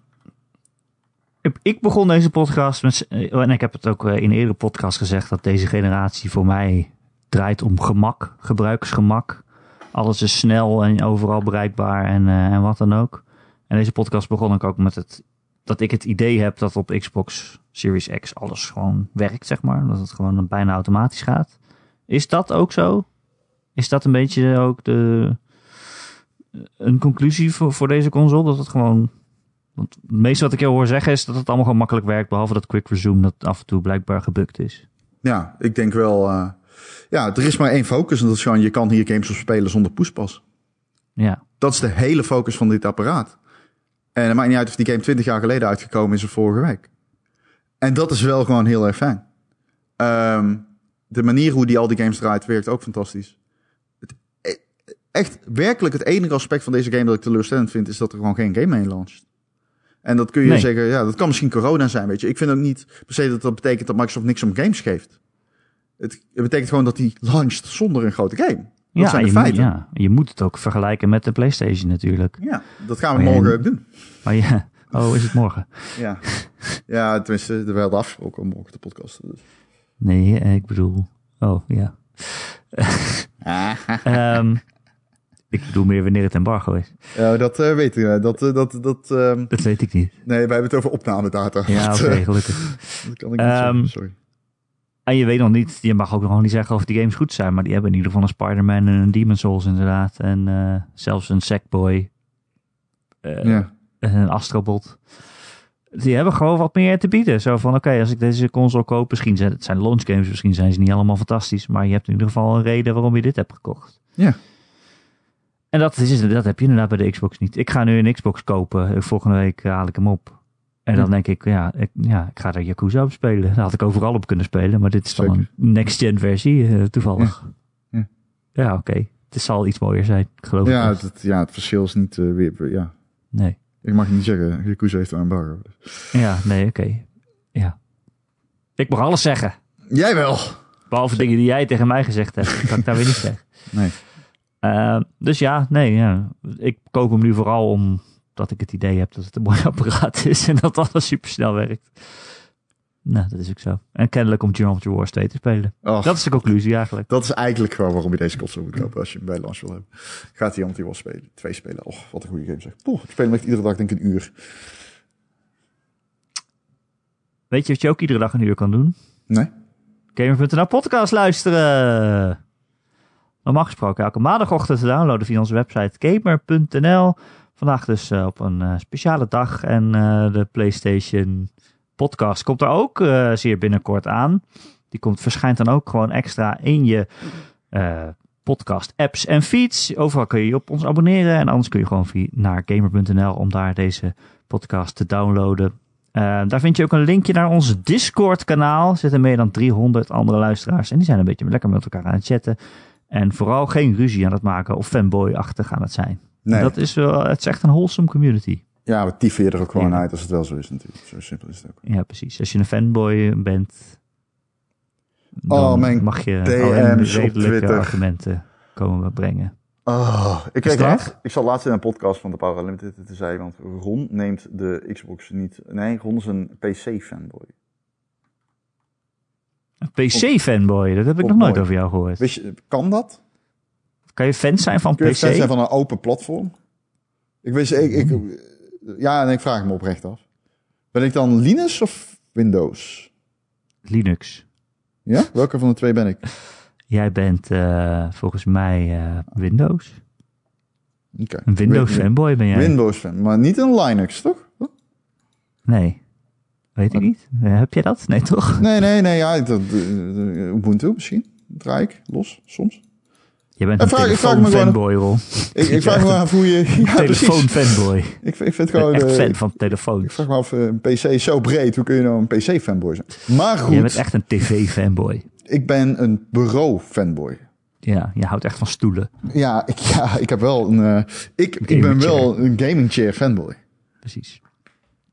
[SPEAKER 2] ik- begon deze podcast met, eh, en ik heb het ook eh, in een eerdere podcast gezegd, dat deze generatie voor mij draait om gemak, gebruiksgemak. Alles is snel en overal bereikbaar en, eh, en wat dan ook. En deze podcast begon ik ook met het, dat ik het idee heb dat op Xbox Series X alles gewoon werkt, zeg maar. Dat het gewoon bijna automatisch gaat. Is dat ook zo? Is dat een beetje ook de, een conclusie voor, voor deze console? Dat het gewoon want het meeste wat ik jou hoor zeggen is dat het allemaal gewoon makkelijk werkt. Behalve dat quick resume dat af en toe blijkbaar gebukt is.
[SPEAKER 3] Ja, ik denk wel. Uh, ja, er is maar één focus en dat is gewoon je kan hier games op spelen zonder poespas.
[SPEAKER 2] Ja.
[SPEAKER 3] Dat is de hele focus van dit apparaat. En het maakt niet uit of die game 20 jaar geleden uitgekomen is of vorige week. En dat is wel gewoon heel erg fijn. Ehm, de manier hoe die al die games draait, werkt ook fantastisch. Echt, werkelijk het enige aspect van deze game dat ik teleurstellend vind, is dat er gewoon geen game mee launcht. En dat kun je
[SPEAKER 2] Nee.
[SPEAKER 3] zeggen, ja, dat kan misschien corona zijn, weet je. Ik vind ook niet per se dat dat betekent dat Microsoft niks om games geeft. Het, het betekent gewoon dat die launcht zonder een grote game. Dat
[SPEAKER 2] ja,
[SPEAKER 3] zijn de
[SPEAKER 2] je, moet-
[SPEAKER 3] feiten. Ja.
[SPEAKER 2] ja, je moet het ook vergelijken met de PlayStation natuurlijk.
[SPEAKER 3] dat gaan we
[SPEAKER 2] En-
[SPEAKER 3] morgen doen.
[SPEAKER 2] Maar ja, oh, is het morgen?
[SPEAKER 3] Ja, ja tenminste, we hadden afgesproken om morgen te podcasten. Dus.
[SPEAKER 2] Nee, eh, ik bedoel. Oh ja. Ehm, ik bedoel meer wanneer het embargo is.
[SPEAKER 3] Ja, dat eh, weet ik. Dat, eh, dat, dat, ehm,
[SPEAKER 2] Dat weet ik niet.
[SPEAKER 3] nee, wij hebben het over opnamedata.
[SPEAKER 2] Ja,
[SPEAKER 3] Dat,
[SPEAKER 2] oké, gelukkig.
[SPEAKER 3] dat kan ik niet
[SPEAKER 2] Ehm,
[SPEAKER 3] zeggen, sorry.
[SPEAKER 2] En je weet nog niet, je mag ook nog niet zeggen of die games goed zijn, maar die hebben in ieder geval een Spider-Man en een Demon's Souls inderdaad. En eh, zelfs een Sackboy.
[SPEAKER 3] ja.
[SPEAKER 2] en een Astrobot. Die hebben gewoon wat meer te bieden. Zo van, oké, als ik deze console koop, misschien zijn het zijn launch games, misschien zijn ze niet allemaal fantastisch, maar je hebt in ieder geval een reden waarom je dit hebt gekocht.
[SPEAKER 3] Ja.
[SPEAKER 2] En dat, is, dat heb je inderdaad bij de Xbox niet. Ik ga nu een Xbox kopen. Volgende week haal ik hem op. En dan denk ik, ja ik, ja, ik ga er Yakuza op spelen. Daar had ik overal op kunnen spelen. Maar dit is dan
[SPEAKER 3] Zeker.
[SPEAKER 2] een next-gen versie, eh, toevallig.
[SPEAKER 3] Ja.
[SPEAKER 2] Ja, oké. Het zal iets mooier zijn, geloof
[SPEAKER 3] Ja,
[SPEAKER 2] ik.
[SPEAKER 3] het, ja, het verschil is niet eh, weer... Ja.
[SPEAKER 2] Nee.
[SPEAKER 3] Ik mag niet zeggen, Yakuza heeft een embargo.
[SPEAKER 2] Ja, nee, oké. Ja. Ik mag alles zeggen.
[SPEAKER 3] Jij wel.
[SPEAKER 2] Behalve dingen die jij tegen mij gezegd hebt. kan ik daar weer niet zeggen.
[SPEAKER 3] Nee.
[SPEAKER 2] Eh, dus ja, nee, ja. ik koop hem nu vooral omdat ik het idee heb dat het een mooi apparaat is en dat alles super snel werkt. Nou, dat is ook zo. En kennelijk om Geometry Wars 2 te spelen.
[SPEAKER 3] Och,
[SPEAKER 2] Dat is de conclusie eigenlijk.
[SPEAKER 3] dat is eigenlijk gewoon waarom je deze console moet kopen als je hem bij launch wil hebben. Gaat die Anti was spelen, twee spelen. Och, wat een goede game zeg. Poeh, ik speel hem echt iedere dag denk ik een uur.
[SPEAKER 2] Weet je wat je ook iedere dag een uur kan doen?
[SPEAKER 3] Nee?
[SPEAKER 2] Gamer.nl podcast luisteren. Normaal gesproken elke maandagochtend te downloaden via onze website gamer.nl. Vandaag dus eh, op een eh, speciale dag en eh, de PlayStation podcast komt er ook zeer binnenkort aan. Die komt, verschijnt dan ook gewoon extra in je podcast apps en feeds. Overal kun je je op ons abonneren en anders kun je gewoon via naar gamer.nl om daar deze podcast te downloaden. Daar vind je ook een linkje naar ons Discord kanaal. Er zitten meer dan 300 andere luisteraars en die zijn een beetje lekker met elkaar aan het chatten. En vooral geen ruzie aan het maken of fanboy-achtig aan het zijn.
[SPEAKER 3] Nee.
[SPEAKER 2] Dat is wel, het is echt een wholesome community.
[SPEAKER 3] Ja, we tyfen je er ook gewoon
[SPEAKER 2] Ja.
[SPEAKER 3] uit als het wel zo is natuurlijk. Zo simpel is het ook.
[SPEAKER 2] Ja, precies. Als je een fanboy bent, dan
[SPEAKER 3] Oh, mijn
[SPEAKER 2] mag je
[SPEAKER 3] DM's
[SPEAKER 2] redelijke argumenten komen brengen.
[SPEAKER 3] Oh, ik kreeg laatst, ik zat laatst in een podcast van de Power Unlimited te zeggen, want Ron neemt de Xbox niet, nee, Ron is een PC-fanboy.
[SPEAKER 2] PC-fanboy, dat heb ik nog nooit
[SPEAKER 3] mooi.
[SPEAKER 2] over jou gehoord.
[SPEAKER 3] Wist je, kan dat?
[SPEAKER 2] Kan je fan zijn van
[SPEAKER 3] Kun je
[SPEAKER 2] PC?
[SPEAKER 3] fan zijn van een open platform? Ik wist, ik, ik, ja, en ik vraag me oprecht af. Ben ik dan Linux of Windows?
[SPEAKER 2] Linux.
[SPEAKER 3] Ja? Welke van de twee ben ik?
[SPEAKER 2] Jij bent eh, volgens mij eh, Windows.
[SPEAKER 3] Oké.
[SPEAKER 2] Een Windows
[SPEAKER 3] Win-
[SPEAKER 2] fanboy ben jij?
[SPEAKER 3] Windows fan, maar niet een Linux, toch?
[SPEAKER 2] Nee. Weet ik niet. Eh, heb jij dat? Nee, toch?
[SPEAKER 3] Nee, nee, nee, ja, dat, eh, Ubuntu misschien. Draai ik los, soms.
[SPEAKER 2] Je bent
[SPEAKER 3] En
[SPEAKER 2] een
[SPEAKER 3] vraag- ik vraag me gewoon-
[SPEAKER 2] telefoon-fanboy, Ron.
[SPEAKER 3] Ik, ik vraag me af hoe je... Ja, precies.
[SPEAKER 2] Telefoon-fanboy.
[SPEAKER 3] Ik, ik vind
[SPEAKER 2] Ik
[SPEAKER 3] gewoon...
[SPEAKER 2] echt fan van
[SPEAKER 3] ik
[SPEAKER 2] telefoons.
[SPEAKER 3] vraag me af, een PC is zo breed, hoe kun je nou een PC-fanboy zijn? Maar goed,
[SPEAKER 2] Je bent echt een tv-fanboy.
[SPEAKER 3] ik ben een bureau-fanboy.
[SPEAKER 2] Ja, je houdt echt van stoelen.
[SPEAKER 3] Ja, ik, ja, ik heb wel een... ik, ik ben wel een gaming chair fanboy.
[SPEAKER 2] Precies.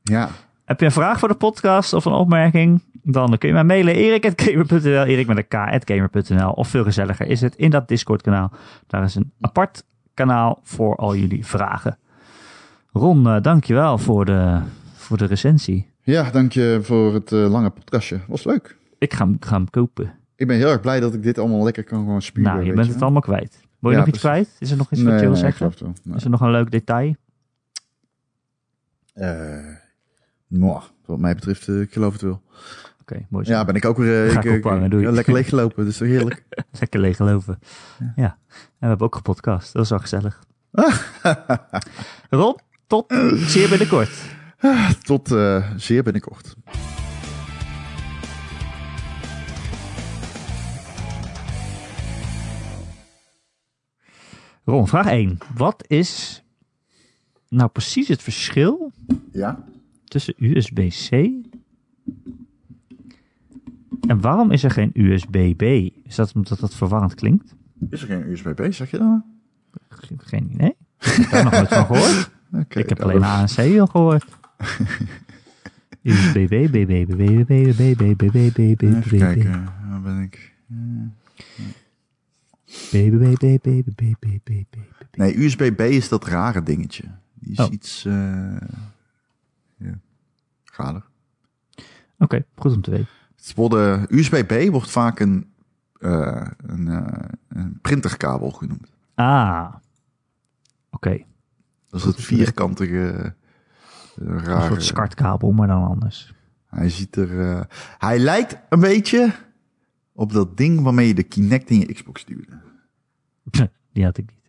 [SPEAKER 3] Ja.
[SPEAKER 2] Heb je een vraag voor de podcast of een opmerking? Dan kun je mij mailen erik.gamer.nl, erik met een k.gamer.nl. Of veel gezelliger is het in dat Discord kanaal. Daar is een apart kanaal voor al jullie vragen. Ron, eh, dankjewel voor de, voor de recensie.
[SPEAKER 3] Ja, dank je voor het eh, lange podcastje. Was leuk.
[SPEAKER 2] Ik ga, ga hem kopen.
[SPEAKER 3] Ik ben heel erg blij dat ik dit allemaal lekker kan gewoon spuren.
[SPEAKER 2] nou, je bent het
[SPEAKER 3] wel.
[SPEAKER 2] allemaal kwijt. Wil je
[SPEAKER 3] Ja,
[SPEAKER 2] nog iets
[SPEAKER 3] precies.
[SPEAKER 2] kwijt? Is er nog iets
[SPEAKER 3] Nee,
[SPEAKER 2] wat je wil
[SPEAKER 3] nee,
[SPEAKER 2] zeggen?
[SPEAKER 3] Nee.
[SPEAKER 2] Is er nog een leuk detail?
[SPEAKER 3] Eh, wat mij betreft, eh, ik geloof het wel.
[SPEAKER 2] Oké, mooi zo.
[SPEAKER 3] Ja, ben ik ook weer eh,
[SPEAKER 2] ik
[SPEAKER 3] ik-
[SPEAKER 2] ophangen, doei.
[SPEAKER 3] ja, lekker leeggelopen. Toch heerlijk?
[SPEAKER 2] Lekker leeg geloven. Ja. En we hebben ook gepodcast. Dat is wel gezellig. Ron, tot zeer binnenkort.
[SPEAKER 3] Tot eh, zeer binnenkort.
[SPEAKER 2] Ron, vraag 1. Wat is nou precies het verschil
[SPEAKER 3] Ja?
[SPEAKER 2] Tussen USB-C En waarom is er geen USB-B? Is dat omdat dat verwarrend klinkt?
[SPEAKER 3] Is er geen USB-B, zeg je dan?
[SPEAKER 2] Geen idee. Ik heb daar nog nooit van gehoord. Ik heb
[SPEAKER 3] nou,
[SPEAKER 2] alleen
[SPEAKER 3] dat-
[SPEAKER 2] ANC al gehoord. USB-B, B, B, B, B, B, B, B, B, B, B, B, B,
[SPEAKER 3] Even
[SPEAKER 2] B,
[SPEAKER 3] kijken, waar ben ik?
[SPEAKER 2] B, B, B, B, B, B, B, B, B.
[SPEAKER 3] Nee, USB-B is dat rare dingetje. Die is
[SPEAKER 2] Oh.
[SPEAKER 3] iets... eh.
[SPEAKER 2] Oké, goed om te weten.
[SPEAKER 3] Het worden, USB-B wordt vaak een, eh, een, eh, een printerkabel genoemd.
[SPEAKER 2] Ah. Oké,
[SPEAKER 3] Dat is het vierkantige, eh,
[SPEAKER 2] een
[SPEAKER 3] rare...
[SPEAKER 2] soort skartkabel, maar dan anders.
[SPEAKER 3] Hij ziet er... eh, hij lijkt een beetje op dat ding waarmee je de Kinect in je Xbox duwde.
[SPEAKER 2] Die had ik niet.